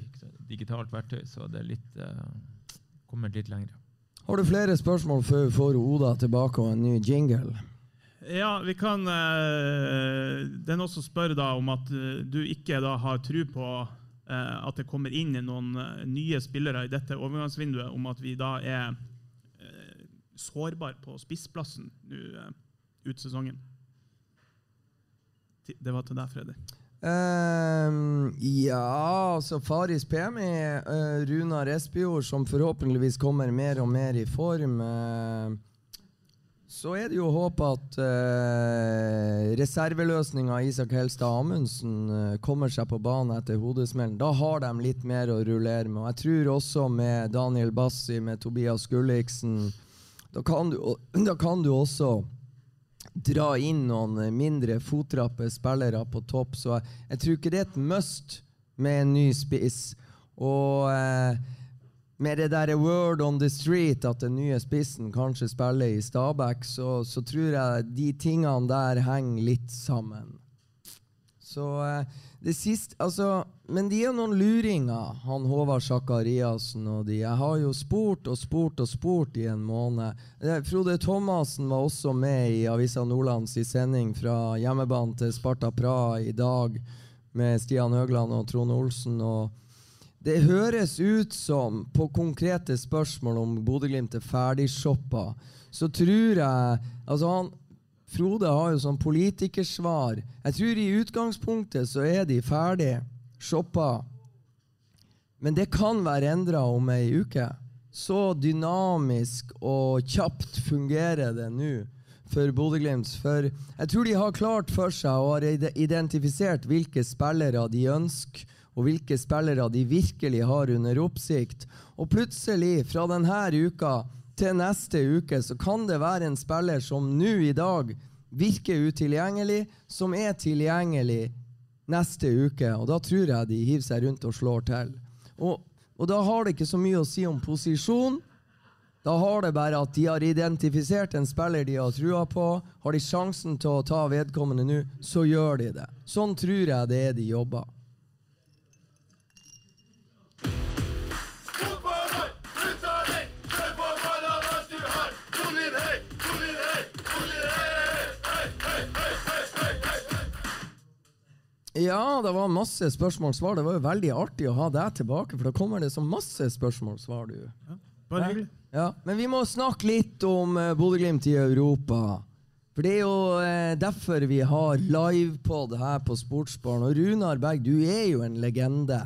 digitalt verktøy, så det er litt uh, kommet litt lenger. Har du flere spørsmål før vi får Oda tilbake og en ny jingle? Ja, vi kan uh, Den også spør da om at uh, du ikke da har tro på uh, at det kommer inn noen nye spillere i dette overgangsvinduet, om at vi da er sårbare på spissplassen nå ut sesongen. Det var til deg, Freddy. Um, ja, altså Faris Pemi, uh, Runar Espejord, som forhåpentligvis kommer mer og mer i form. Uh, så er det jo håp at uh, reserveløsninga Isak Helstad Amundsen uh, kommer seg på banen etter hodesmellen. Da har de litt mer å rullere med. Og jeg tror også med Daniel Bassi, med Tobias Gulliksen Da kan du, (clears throat) da kan du også dra inn noen mindre fotrappe spillere på topp. Så jeg, jeg, tror ikke det er et must med en ny spiss. Og eh, med det der word on the street at den nye spissen kanskje spiller i Stabæk, så, så tror jeg de tingene der henger litt sammen. Så eh, det siste Altså men de er noen luringer, han Håvard Sakariassen og de. Jeg har jo spurt og spurt og spurt i en måned. Eh, Frode Thomassen var også med i Avisa Nordlands i sending fra hjemmebane til Sparta Praha i dag med Stian Høgland og Trond Olsen. og det høres ut som, på konkrete spørsmål om Bodø-Glimt er ferdigshoppa, så tror jeg altså han, Frode har jo sånn politikersvar. Jeg tror i utgangspunktet så er de ferdig shoppa. Men det kan være endra om ei uke. Så dynamisk og kjapt fungerer det nå for Bodø-Glimt. For jeg tror de har klart for seg og har identifisert hvilke spillere de ønsker, og hvilke spillere de virkelig har under oppsikt. Og plutselig, fra denne uka til neste uke, så kan det være en spiller som nå i dag virker utilgjengelig, som er tilgjengelig neste uke. Og da tror jeg de hiver seg rundt og slår til. Og, og da har det ikke så mye å si om posisjon. Da har det bare at de har identifisert en spiller de har trua på. Har de sjansen til å ta vedkommende nå, så gjør de det. Sånn tror jeg det er de jobber. Ja, det var masse spørsmål-svar. Det var jo veldig artig å ha deg tilbake, for da kommer det så masse spørsmål-svar, du. Ja, bare hyggelig. Ja, men vi må snakke litt om uh, Bodø-Glimt i Europa. For det er jo uh, derfor vi har livepod her på Sportsbarn. Og Runar Berg, du er jo en legende.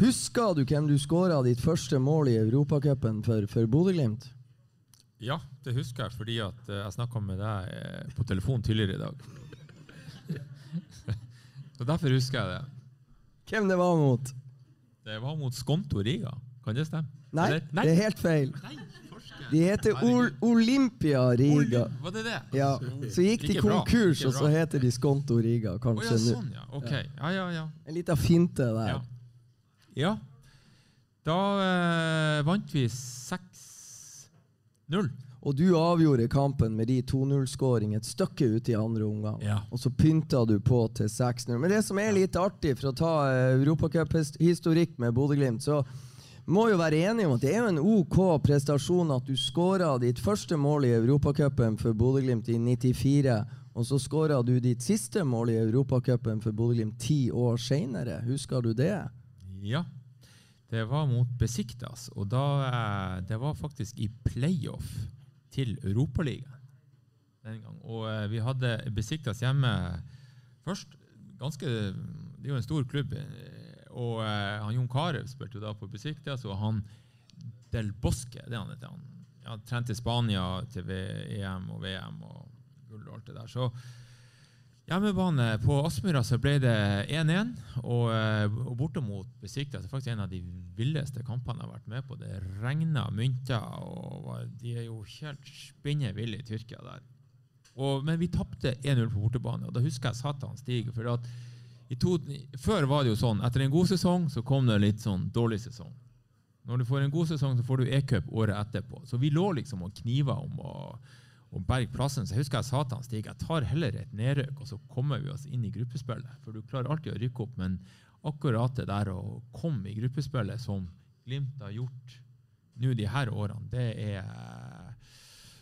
Husker du hvem du skåra ditt første mål i Europacupen for, for Bodø-Glimt? Ja, det husker jeg fordi at uh, jeg snakka med deg på telefon tidligere i dag. (laughs) Så Derfor husker jeg det. Hvem det var mot? Det var mot Skonto Riga. Kan det stemme? Nei, Nei, det er helt feil. De heter Ol Olympia Riga. Var det det? Ja, Så gikk de konkurs, og så heter de Skonto Riga kanskje nå. Oh, ja, sånn, ja. Okay. Ja, ja, ja. En liten finte der. Ja. ja. Da eh, vant vi 6-0. Og du avgjorde kampen med de 2-0-skåring et stykke ut i andre omgang. Ja. Og så pynta du på til 6-0. Men det som er litt artig, for å ta uh, europacuphistorikk med Bodø-Glimt, så må jo være enige om at det er jo en OK prestasjon at du skåra ditt første mål i Europacupen for Bodø-Glimt i 94, Og så skåra du ditt siste mål i Europacupen for Bodø-Glimt ti år seinere. Husker du det? Ja. Det var mot Besiktas, og da, eh, det var faktisk i playoff til Europaligaen den gang. Og eh, vi hadde Besiktas hjemme først. Ganske, det er jo en stor klubb. eh, Og eh, han Jon Carew spilte jo da på Besiktas, og han Del Bosque, det han heter han. Ja, trente Spania til EM og VM og gull og alt det der. Så Hjemmebane på Aspmyra så ble det 1-1, og, eh, og borte mot Besikta er faktisk en av de villeste kampene jeg har vært med på. Det regna mynter, og de er jo helt spinne ville i Tyrkia der. Og, men vi tapte 1-0 på bortebane, og da husker jeg Satan Stig. for at to, Før var det jo sånn etter en god sesong så kom det en litt sånn dårlig sesong. Når du får en god sesong, så får du e-cup året etterpå. Så vi lå liksom og kniva om å, å berge plassen. Så jeg husker jeg sa til han Stig jeg tar heller et nedrykk, og så kommer vi oss inn i gruppespillet. For du klarer alltid å rykke opp, men akkurat det der å komme i gruppespillet, som Glimt har gjort nå de her årene, det er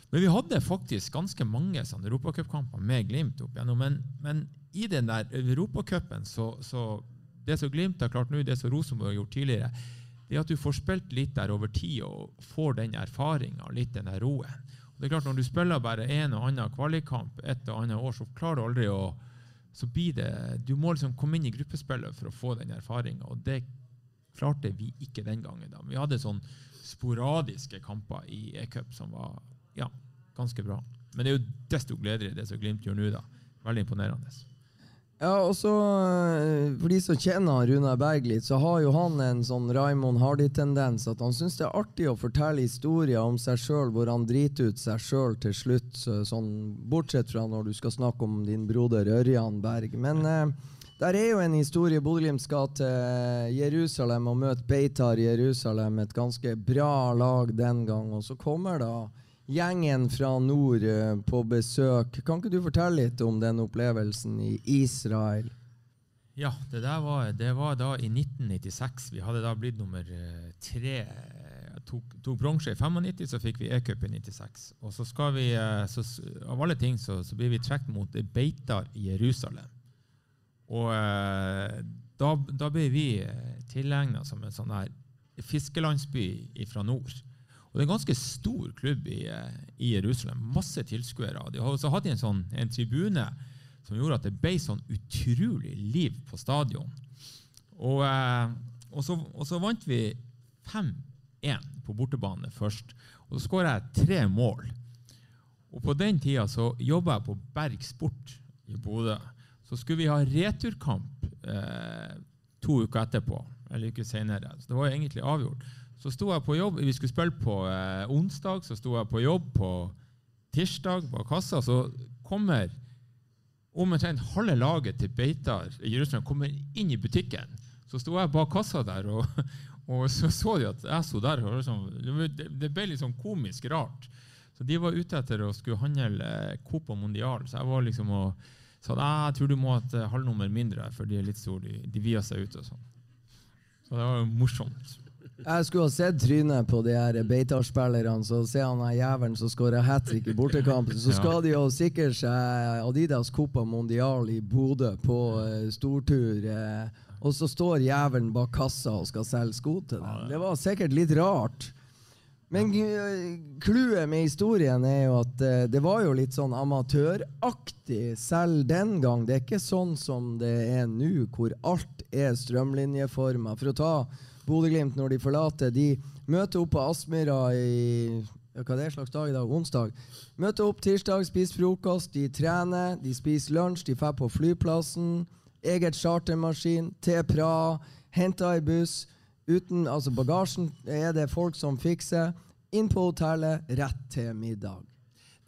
Men vi hadde faktisk ganske mange sånne europacupkamper med Glimt opp igjennom. Men, men i den der europacupen, så, så det som Glimt har klart nå, det som Rosenborg har gjort tidligere, det er at du får spilt litt der over tid og får den erfaringa og litt den der roen. Det er klart Når du spiller bare en og annen kvalikkamp et og annet år, så klarer du aldri å så blir det, Du må liksom komme inn i gruppespillet for å få den erfaringa, og det klarte vi ikke den gangen. da. Vi hadde sånn sporadiske kamper i e-cup som var ja, ganske bra. Men det er jo desto gledeligere det som Glimt gjør nå. da. Veldig imponerende. Ja, og så eh, For de som kjenner Runar Berg litt, så har jo han en sånn Raymond Hardy-tendens. At han syns det er artig å fortelle historier om seg sjøl hvor han driter ut seg sjøl til slutt. Sånn, bortsett fra når du skal snakke om din broder Ørjan Berg. Men eh, der er jo en historie. Bodø-Glimt skal til Jerusalem og møte Beitar Jerusalem. Et ganske bra lag den gang. Og så kommer da gjengen fra nord eh, på besøk. Kan ikke du fortelle litt om den opplevelsen i Israel? Ja, det der var, det var da i 1996. Vi hadde da blitt nummer eh, tre. Jeg Tok, tok bronse i 95, så fikk vi e-cup i 96. Og så skal vi, eh, så, av alle ting så, så blir vi trukket mot Beitar i Jerusalem. Og eh, da, da ble vi tilegna som en sånn her fiskelandsby fra nord. Det er en ganske stor klubb i, eh, i Jerusalem. Masse tilskuere. De har- også hadde en, sånn, en tribune som gjorde at det ble sånn utrolig liv på stadion. Og, eh, og, så, og så vant vi 5-1 på bortebane først. Og så skåra jeg tre mål. Og på den tida så jobba jeg på Berg Sport i Bodø. Så skulle vi ha returkamp eh, to uker etterpå, eller uker senere. Så det var egentlig avgjort. Så sto jeg på jobb, Vi skulle spille på eh, onsdag, så sto jeg på jobb på tirsdag på kassa. Så kommer omtrent halve laget til Beitar i Jerusalem kommer inn i butikken. Så sto jeg bak kassa der, og, og så så de at jeg sto der. Og liksom, det, det ble litt sånn komisk rart. Så de var ute etter å skulle handle eh, Copa Mondial. Så jeg var liksom og sa at jeg tror du må ha et eh, halvnummer mindre, for de er litt store. De, de vier seg ut og sånn. Så det var jo morsomt. Jeg skulle ha sett trynet på de her Beitar-spillerne. Så ser han jævelen som skårer hat trick i bortekampen. Så skal de jo sikre seg Adidas Copa Mondial i Bodø på uh, stortur. Uh, og så står jævelen bak kassa og skal selge sko til dem. Det var sikkert litt rart. Men eh, clouet med historien er jo at uh, det var jo litt sånn amatøraktig selv den gang. Det er ikke sånn som det er nå, hvor alt er strømlinjeforma. For å ta Bodø-Glimt når de forlater De møter opp på Aspmyra i hva det er slags dag i dag? Onsdag. Møter opp tirsdag, spiser frokost, de trener, de spiser lunsj, de drar på flyplassen. Eget chartermaskin til Praha, henter i buss. Uten, altså Bagasjen er det folk som fikser. Inn på hotellet, rett til middag.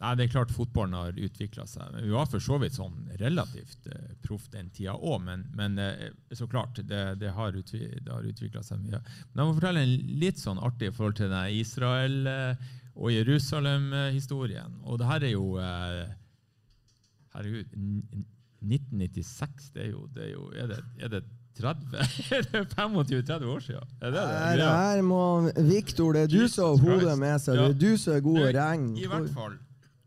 Nei, det er klart Fotballen har utvikla seg. Vi var for så vidt sånn relativt eh, proff den tida òg, men, men eh, så klart, det, det har, utvi, har utvikla seg mye. Men jeg må fortelle en litt sånn artig i forhold til den Israel eh, og Jerusalem-historien. Og det her er jo eh, Herregud, 1996, det er jo, det er, jo er, det, er det 30? (laughs) er det 25-30 år siden? Er det det? Her, Ja. her må Viktor, det er du som har hodet med seg. Det er du som er god å regne. I hvert fall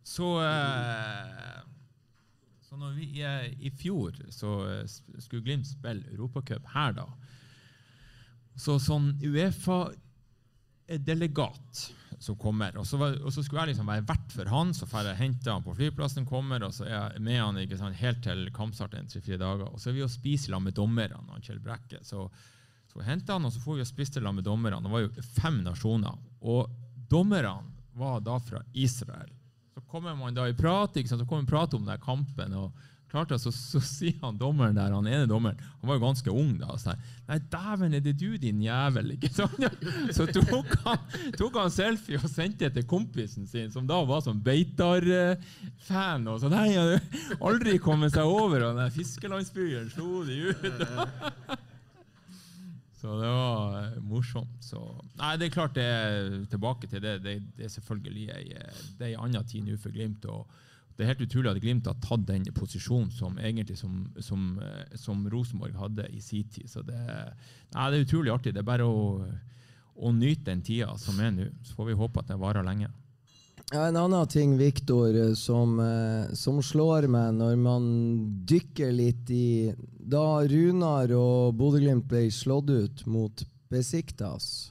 så eh, Så når vi, i, fjor så eh, skulle Glimt spille Europacup her, da. Så sånn Uefa-delegat som kommer, og så, var, og så skulle jeg liksom være vert for han, så får jeg hente han på flyplassen, kommer, og så er jeg med han ikke sant, helt til kampstart en tre-fire dager. Og så er vi og spiser sammen med dommerne, han Kjell Brekke. Så, så henter han, og så får vi og spise sammen med dommerne. Det var jo fem nasjoner. Og dommerne var da fra Israel. Så kommer man da i prat, ikke sant? så kommer vi prat om den kampen. og klart det, så, så (laughs) sier han dommeren der, han ene dommeren, han var jo ganske ung da, og sier nei dæven er det du din jævel, (laughs) ikke sant? Så tok han, tok han selfie og sendte det til kompisen sin, som da var sånn Beitar-fan, og så nei, han hadde aldri kommet seg over, og den fiskelandsbyen slo de ut. (laughs) Så det var eh, morsomt. Så, nei, det er klart det er tilbake til det. Det, det er selvfølgelig ei, eh, annen tid nå for Glimt. og det er helt utrolig at Glimt har tatt den posisjonen som egentlig som, som, eh, som Rosenborg hadde i sin tid. Så det, nei, det er utrolig artig. Det er bare å, å nyte den tida som er nå. Så får vi håpe at det varer lenge. Ja, en annen ting, Viktor, eh, som, eh, som slår meg når man dykker litt i Da Runar og Bodø-Glimt ble slått ut mot Besiktas,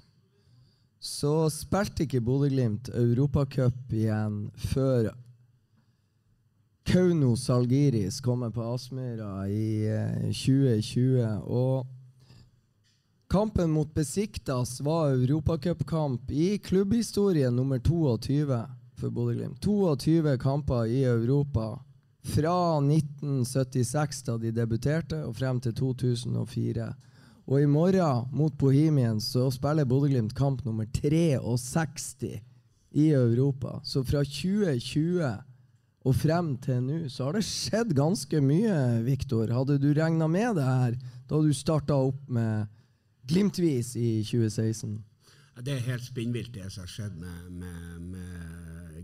så spilte ikke Bodø-Glimt Europacup igjen før Kauno Salgiris kommer på Aspmyra i eh, 2020. Og kampen mot Besiktas var europacupkamp i klubbhistorien nummer 22 for Bodø-Glimt. 22 kamper i Europa fra 1976, da de debuterte, og frem til 2004. Og i morgen, mot Bohemien, så spiller Bodø-Glimt kamp nummer 63 i Europa. Så fra 2020 og frem til nå så har det skjedd ganske mye, Viktor. Hadde du regna med det her da du starta opp med Glimtvis i 2016? Det er helt spinnvilt, det som har skjedd med, med, med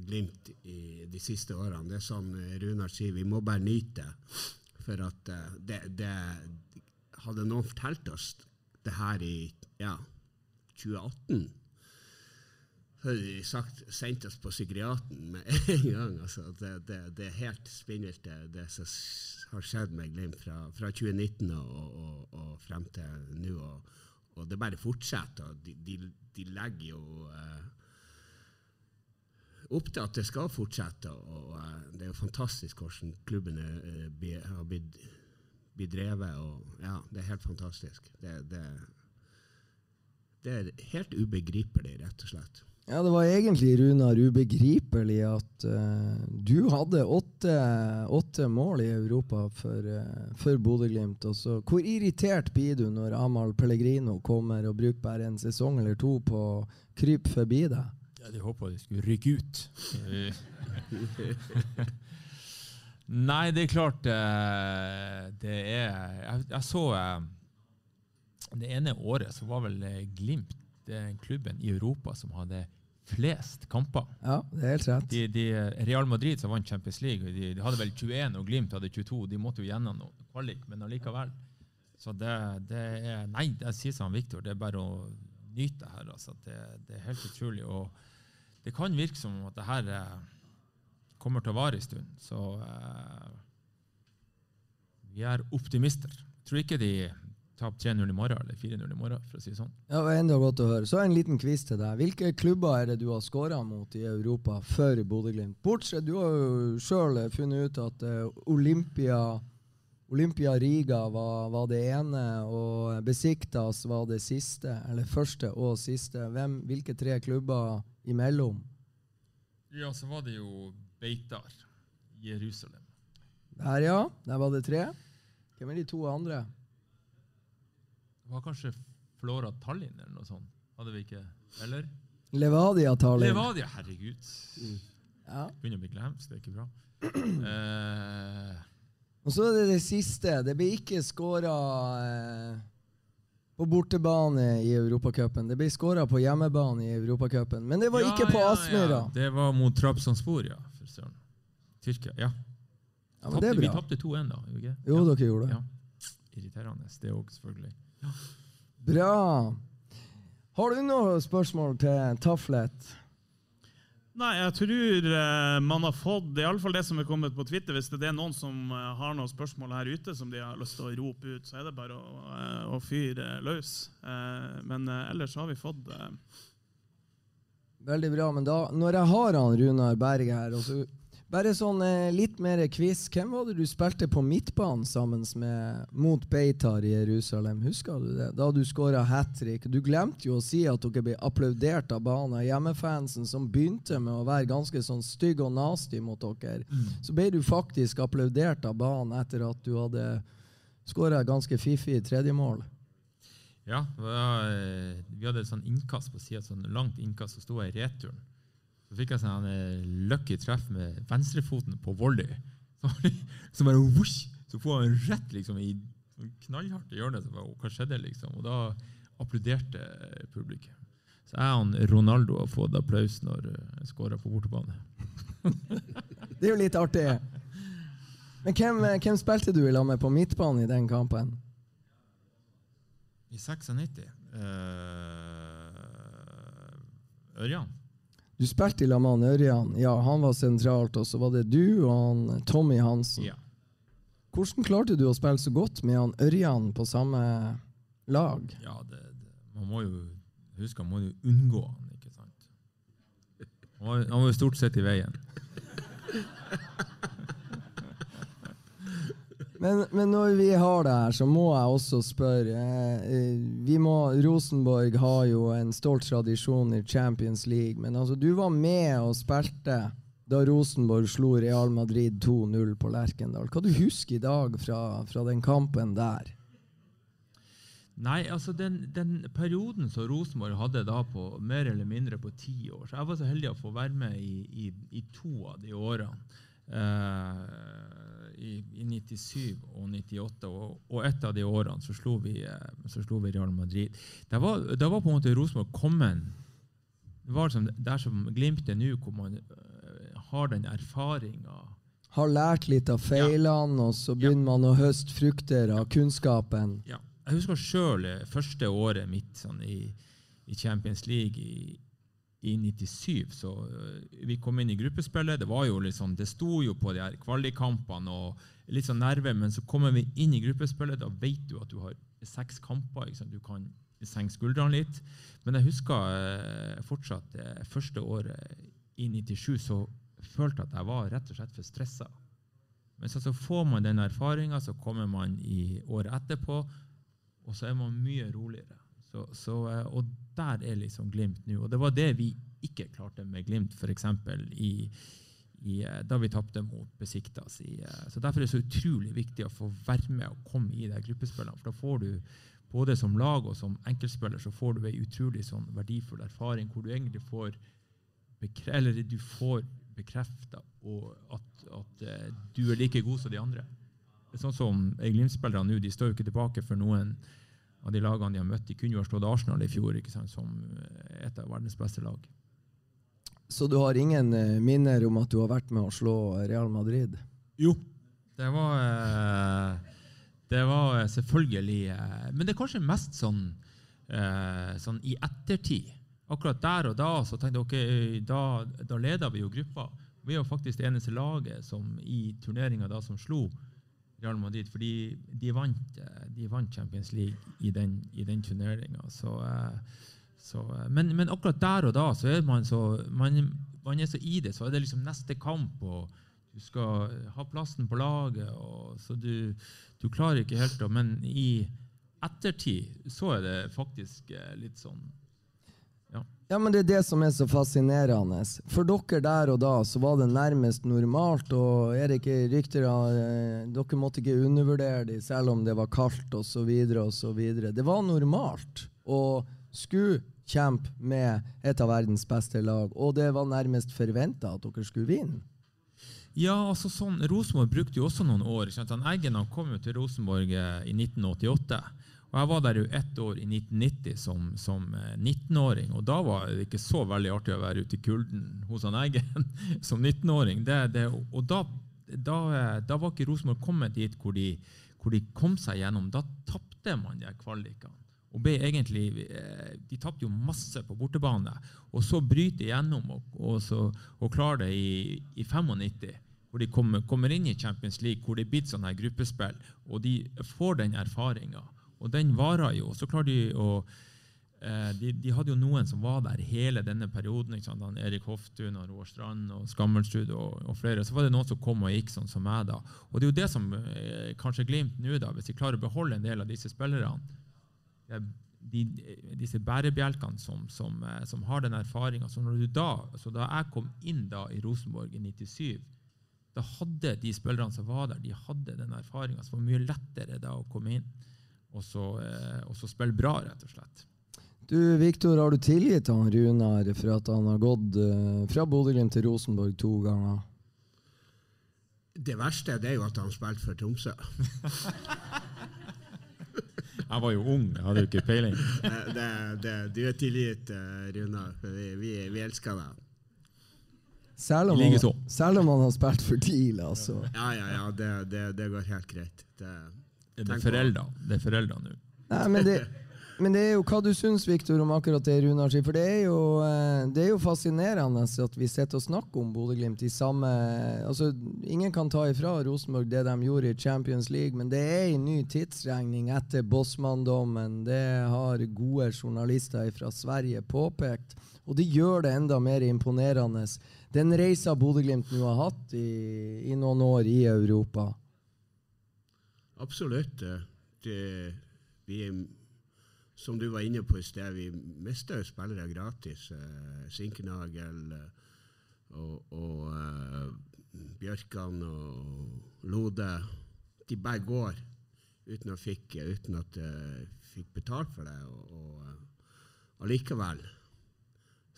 Glimt i de siste årene. Det er sånn eh, Runar sier, vi må bare nyte. For at eh, det, det Hadde noen fortalt oss det her i ja, 2018 så hadde de sagt, sendt oss på psykiaten med (laughs) en gang. Altså, det, det, det er helt spinnvilt, det, det som har skjedd med Glimt fra, fra 2019 og, og, og frem til nå. Og, og det bare fortsetter. De, de, de legger jo eh, opp til at det skal fortsette. og eh, Det er jo fantastisk hvordan klubben eh, har blitt, blitt drevet. og ja, Det er helt fantastisk. Det, det, det er helt ubegripelig, rett og slett. Ja, det var egentlig, Runar, ubegripelig at uh, du hadde åtte, åtte mål i Europa for, uh, for Bodø-Glimt. Hvor irritert blir du når Amahl Pellegrino kommer og bruker bare en sesong eller to på å krype forbi deg? Jeg hadde håpa de skulle rykke ut. (laughs) Nei, det er klart eh, Det er Jeg, jeg så eh, Det ene året så var vel eh, Glimt den klubben i Europa som hadde flest kamper. Ja, det er helt rett. De, de, Real Madrid som vant Champions League, de, de hadde vel 21, og Glimt hadde 22. De måtte jo gjennom noe kvalik, men allikevel. Så det, det er Nei, det sier som Viktor, det er bare å nyte det her. Altså. Det, det er helt utrolig. Og det kan virke som at det her eh, kommer til å vare en stund. Så eh, vi er optimister. Jeg tror ikke de taper 3-0 i morgen eller 4-0 i morgen, for å si det sånn. Ja, enda godt å høre. Så en liten quiz til deg. Hvilke klubber er det du har skåra mot i Europa før Bodø-Glimt? Bortsett, Du har jo sjøl funnet ut at eh, Olympia, Olympia Riga var, var det ene, og Besiktas var det siste. Eller første og siste. Hvem, hvilke tre klubber imellom? Ja, så var det jo Beitar, Jerusalem. Der, ja. Der var det tre. Hvem er de to andre? Det var kanskje Flora Tallinn eller noe sånt? Hadde vi ikke? Eller? Levadia Tallinn. Levadia, herregud. Ja. Begynner å bli glemt, det er ikke bra. (clears throat) Eh, Og så er det det siste. Det blir ikke skåra eh, på bortebane i Europacupen. Det ble skåra på hjemmebane i Europacupen. Men det var ja, ikke på ja, Aspmyra. Ja. Det var mot Trabzonspor, ja. Tyrkia, ja. Ja, men det er Tapte- vi tapte 2-1, da, ikke? Jo, dere gjorde det. Ja. Irriterende, det òg, selvfølgelig. Bra. Har du noen spørsmål til Taflet? Nei, jeg tror eh, man har fått i alle fall det som er kommet på Twitter. Hvis det er noen som eh, har noen spørsmål her ute som de har lyst til å rope ut, så er det bare å, eh, å fyre løs. Men ellers har vi fått Veldig bra. Men da, når jeg har han Runar Berg her og så Bare sånn eh, litt mer quiz. Hvem var det du spilte på midtbanen sammen med mot Beitar i Jerusalem? Husker du det? Da du skåra hat trick. Du glemte jo å si at dere ble applaudert av banen. Hjemmefansen som begynte med å være ganske sånn stygg og nasty mot dere. Så ble du faktisk applaudert av banen etter at du hadde skåra ganske fiffig tredjemål. Ja, var, eh, vi hadde et sånn innkast på sida, sånn langt innkast, så sto jeg i returen. Så fikk jeg sånn eh, lucky treff med venstrefoten på volley. (laughs) Så, så bare whoosh, så får han rett liksom i knallhardt hjørne. Så bare, hva skjedde, liksom? Og da applauderte publikum. Så jeg og Ronaldo har fått applaus når eh, jeg skåra på bortebane. (laughs) Det er jo litt artig. Men hvem, eh, hvem spilte du i lag med på midtbanen i den kampen? I 96 Uh, Ørjan. Du spilte i lag med han Ørjan. Ja, han var sentralt. Og så var det du og han Tommy Hansen. Ja. Hvordan klarte du å spille så godt med han Ørjan på samme lag? Ja, det, det, man må jo huske man må jo unngå han, ikke sant? Han var, han var jo stort sett i veien. (laughs) Men, men når vi har det her, så må jeg også spørre. Eh, eh, vi må, Rosenborg har jo en stolt tradisjon i Champions League. Men altså, du var med og spilte da Rosenborg slo Real Madrid 2-0 på Lerkendal. Hva du husker i dag fra, fra den kampen der? Nei, altså den, den perioden som Rosenborg hadde da på mer eller mindre på ti år så Jeg var så heldig å få være med i, i, i to av de årene. Eh, i, I 97 og 98, og, og et av de årene så slo vi, eh, så slo vi Real Madrid. Det var, det var på en måte Rosenborg kommet Det var liksom der som Glimt er nå, hvor man eh, har den erfaringa Har lært litt av feilene, og så begynner man å høste frukter av kunnskapen. Ja. Jeg husker sjøl første året mitt sånn, i, i Champions League i, i 97. Så øh, vi kom inn i gruppespillet. Det var jo liksom, det sto jo på de her kvalikkampene og litt sånn nerver, men så kommer vi inn i gruppespillet. Da vet du at du har seks kamper. Du kan senke skuldrene litt. Men jeg husker eh, fortsatt det første året i 97 så følte jeg at jeg var rett og slett for stressa. Men så, så får man den erfaringa, så kommer man i året etterpå, og så er man mye roligere. Så, så, eh, og der er liksom Glimt nå. Og det var det vi ikke klarte med Glimt, f.eks. I, i, eh, da vi tapte mot Besiktas. I, eh, så Derfor er det så utrolig viktig å få være med og komme i de gruppespillene. For da får du, både som lag og som enkeltspiller, så får du ei utrolig sånn verdifull erfaring hvor du egentlig får bekre eller du får bekrefta at, at du er like god som de andre. Sånn som Glimt-spillerne nå, de står jo ikke tilbake for noen av de lagene de har møtt. De kunne jo ha slått Arsenal i fjor ikke sant, som et av verdens beste lag. Så du har ingen eh, minner om at du har vært med å slå Real Madrid? Jo. Det var, eh, det var selvfølgelig eh, Men det er kanskje mest sånn, sånn i ettertid. Akkurat der og da så tenkte jeg ok, da, da leda vi jo gruppa. Vi var faktisk det eneste laget som i turneringa som slo Real Madrid, fordi de vant, de vant Champions League i den, i den turneringa. Så, så, men, men, akkurat der og da så er man så, man, man er så i det. Så er det liksom neste kamp, og du skal ha plassen på laget. Og, så du, du klarer ikke helt å Men i ettertid så er det faktisk litt sånn ja, men Det er det som er så fascinerende. For dere der og da så var det nærmest normalt. og er det ikke rykter eh, Dere måtte ikke undervurdere dem selv om det var kaldt osv. Det var normalt å skulle kjempe med et av verdens beste lag, og det var nærmest forventa at dere skulle vinne. Ja, altså sånn, Rosenborg brukte jo også noen år. Eggen kom jo til Rosenborg eh, i 1988. Og Jeg var der jo ett år i 1990 som, som 19-åring, og da var det ikke så veldig artig å være ute i kulden hos han Eggen (laughs) som 19-åring. Og da, da, da, var ikke Rosenborg kommet dit hvor de, hvor de, kom seg gjennom. Da tapte man de kvalikene. Og ble egentlig, eh, De tapte jo masse på bortebane, og så bryter igjennom og, og, så, og klarer det i, i 95 hvor de kommer, kommer, inn i Champions League, hvor det er blitt sånn her gruppespill, og de får den erfaringa. Og den varer jo. Så klarer de å eh, de, de, hadde jo noen som var der hele denne perioden. Erik Hoftun, og Roar Strand og Skammelsrud og, og, flere. Så var det noen som kom og gikk sånn som meg. da. Og det er jo det som eh, kanskje Glimt nå, da, hvis de klarer å beholde en del av disse spillerne de, disse bærebjelkene som, som, eh, som, har den erfaringa. Så, så da jeg kom inn da i Rosenborg i 97, da hadde de spillerne som var der, de hadde den erfaringa. Så det var mye lettere da å komme inn og så, eh, og så spille bra, rett og slett. Du, Viktor, har du tilgitt han Runar for at han har gått uh, fra Bodø-Glimt til Rosenborg to ganger? Det verste det er jo at han spilte for Tromsø. (laughs) Jeg var jo ung, jeg hadde jo ikke peiling. det, det, du er tilgitt, uh, Runar. Vi, vi, vi, elsker deg. Selv om, han, selv om han har spilt for TIL, altså. Ja, ja, ja. Det, det, det går helt greit. Det, det er er foreldre nå. Nei, men det, men det er jo hva du syns, Viktor, om akkurat det Runar sier. For det er, jo, eh, det er jo fascinerende at vi sitter og snakker om Bodø-Glimt i samme altså, Ingen kan ta ifra Rosenborg det de gjorde i Champions League, men det er en ny tidsregning etter Bossmann-dommen. Det har gode journalister fra Sverige påpekt. Og det gjør det enda mer imponerende, den reisa Bodø-Glimt nå har hatt i, i, noen år i Europa. Absolutt. Det, vi som du var inne på i sted, vi mista jo spillere gratis. Eh, Sinkernagel eh, og, og eh, Bjørkan og Lode. De bare går uten, fikk, uten at de fikk betalt for det. Og, og allikevel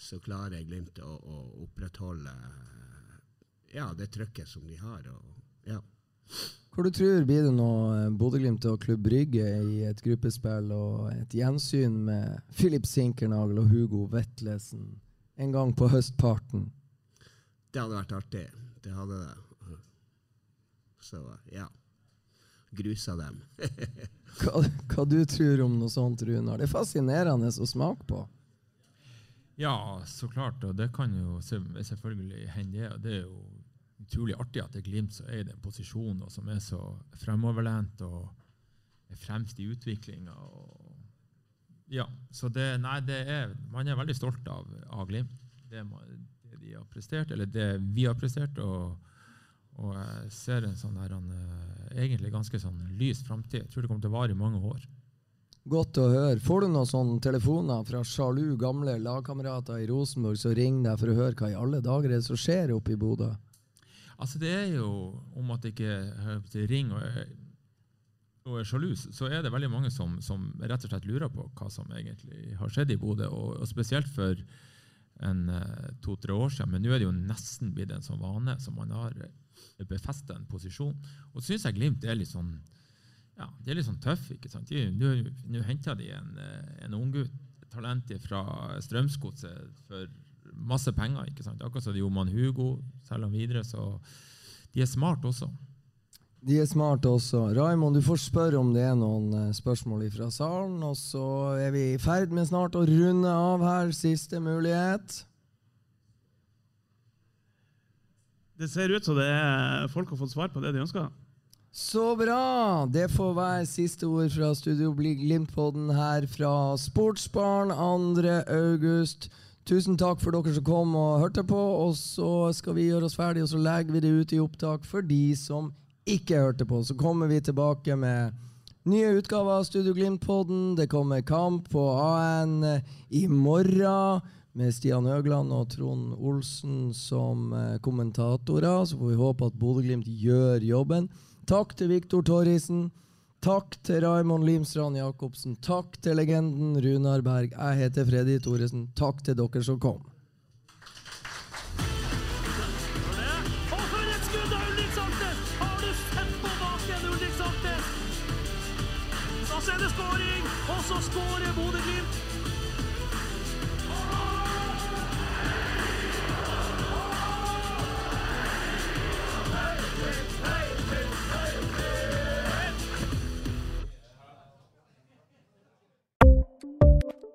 så klarer Glimt å, å opprettholde ja, det trykket som de har. Og, ja. Hvor du tror blir det nå eh, Bodø-Glimt og Klubb Brygge i et gruppespill og et gjensyn med Filip Sinkernagel og Hugo Vetlesen en gang på høstparten? Det hadde vært artig. Det hadde det. Så ja. Grusa dem. (laughs) hva, hva du tror om noe sånt, Runar? Det er fascinerende å smake på. Ja, så klart. Og det kan jo selvfølgelig hende. Det er jo utrolig artig at det er Glimt som er i den posisjonen, og som er så fremoverlent og er fremst i utviklinga. Ja, så det, nei, det er, man er veldig stolt av, av Glimt. Det, det, de har prestert, eller det vi har prestert. og og jeg ser en sånn en, eh, egentlig ganske sånn lys framtid. Jeg tror det kommer til å vare i mange år. Godt å høre. Får du noen sånne telefoner fra sjalu gamle lagkamerater i Rosenborg som ringer deg for å høre hva i alle dager er det som skjer oppe i Bodø? Altså Det er jo om at det ikke ringer og er, og er sjalu, så er det veldig mange som, som, rett og slett lurer på hva som egentlig har skjedd i Bodø. Og, og, spesielt for en eh, to-tre år siden. Men nå er det jo nesten blitt en sånn vane som man har befestet befesta en posisjon. Og så syns jeg Glimt er litt sånn ja, de er litt sånn tøff. ikke sant? Nå henta de en, eh, en unggutt, talentet fra Strømsgodset, for masse penger. ikke sant? Akkurat som de gjorde man Hugo, selger han videre. Så de er smart også. De er smart også. Raimond, du får spørre om det er noen eh, spørsmål fra salen. Og så er vi i ferd med snart å runde av her. Siste mulighet. Det ser ut som det er folk har fått svar på det de ønsker. Så bra! Det får være siste ord fra Studio Glimt-podden her fra Sportsbarn 2. august. Tusen takk for dere som kom og hørte på. Og så skal vi gjøre oss ferdig, og så legger vi det ut i opptak for de som ikke hørte på. Så kommer vi tilbake med nye utgaver av Studio Glimt-podden. Det kommer kamp på AN i morgen med Stian Høgland og Trond Olsen som eh, kommentatorer. Så får vi håpe at Bodø-Glimt gjør jobben. Takk til Viktor Torrisen. Takk til Raymond Limstrand Jacobsen. Takk til legenden Runar Berg. Jeg heter Freddy Thoresen. Takk til dere som kom.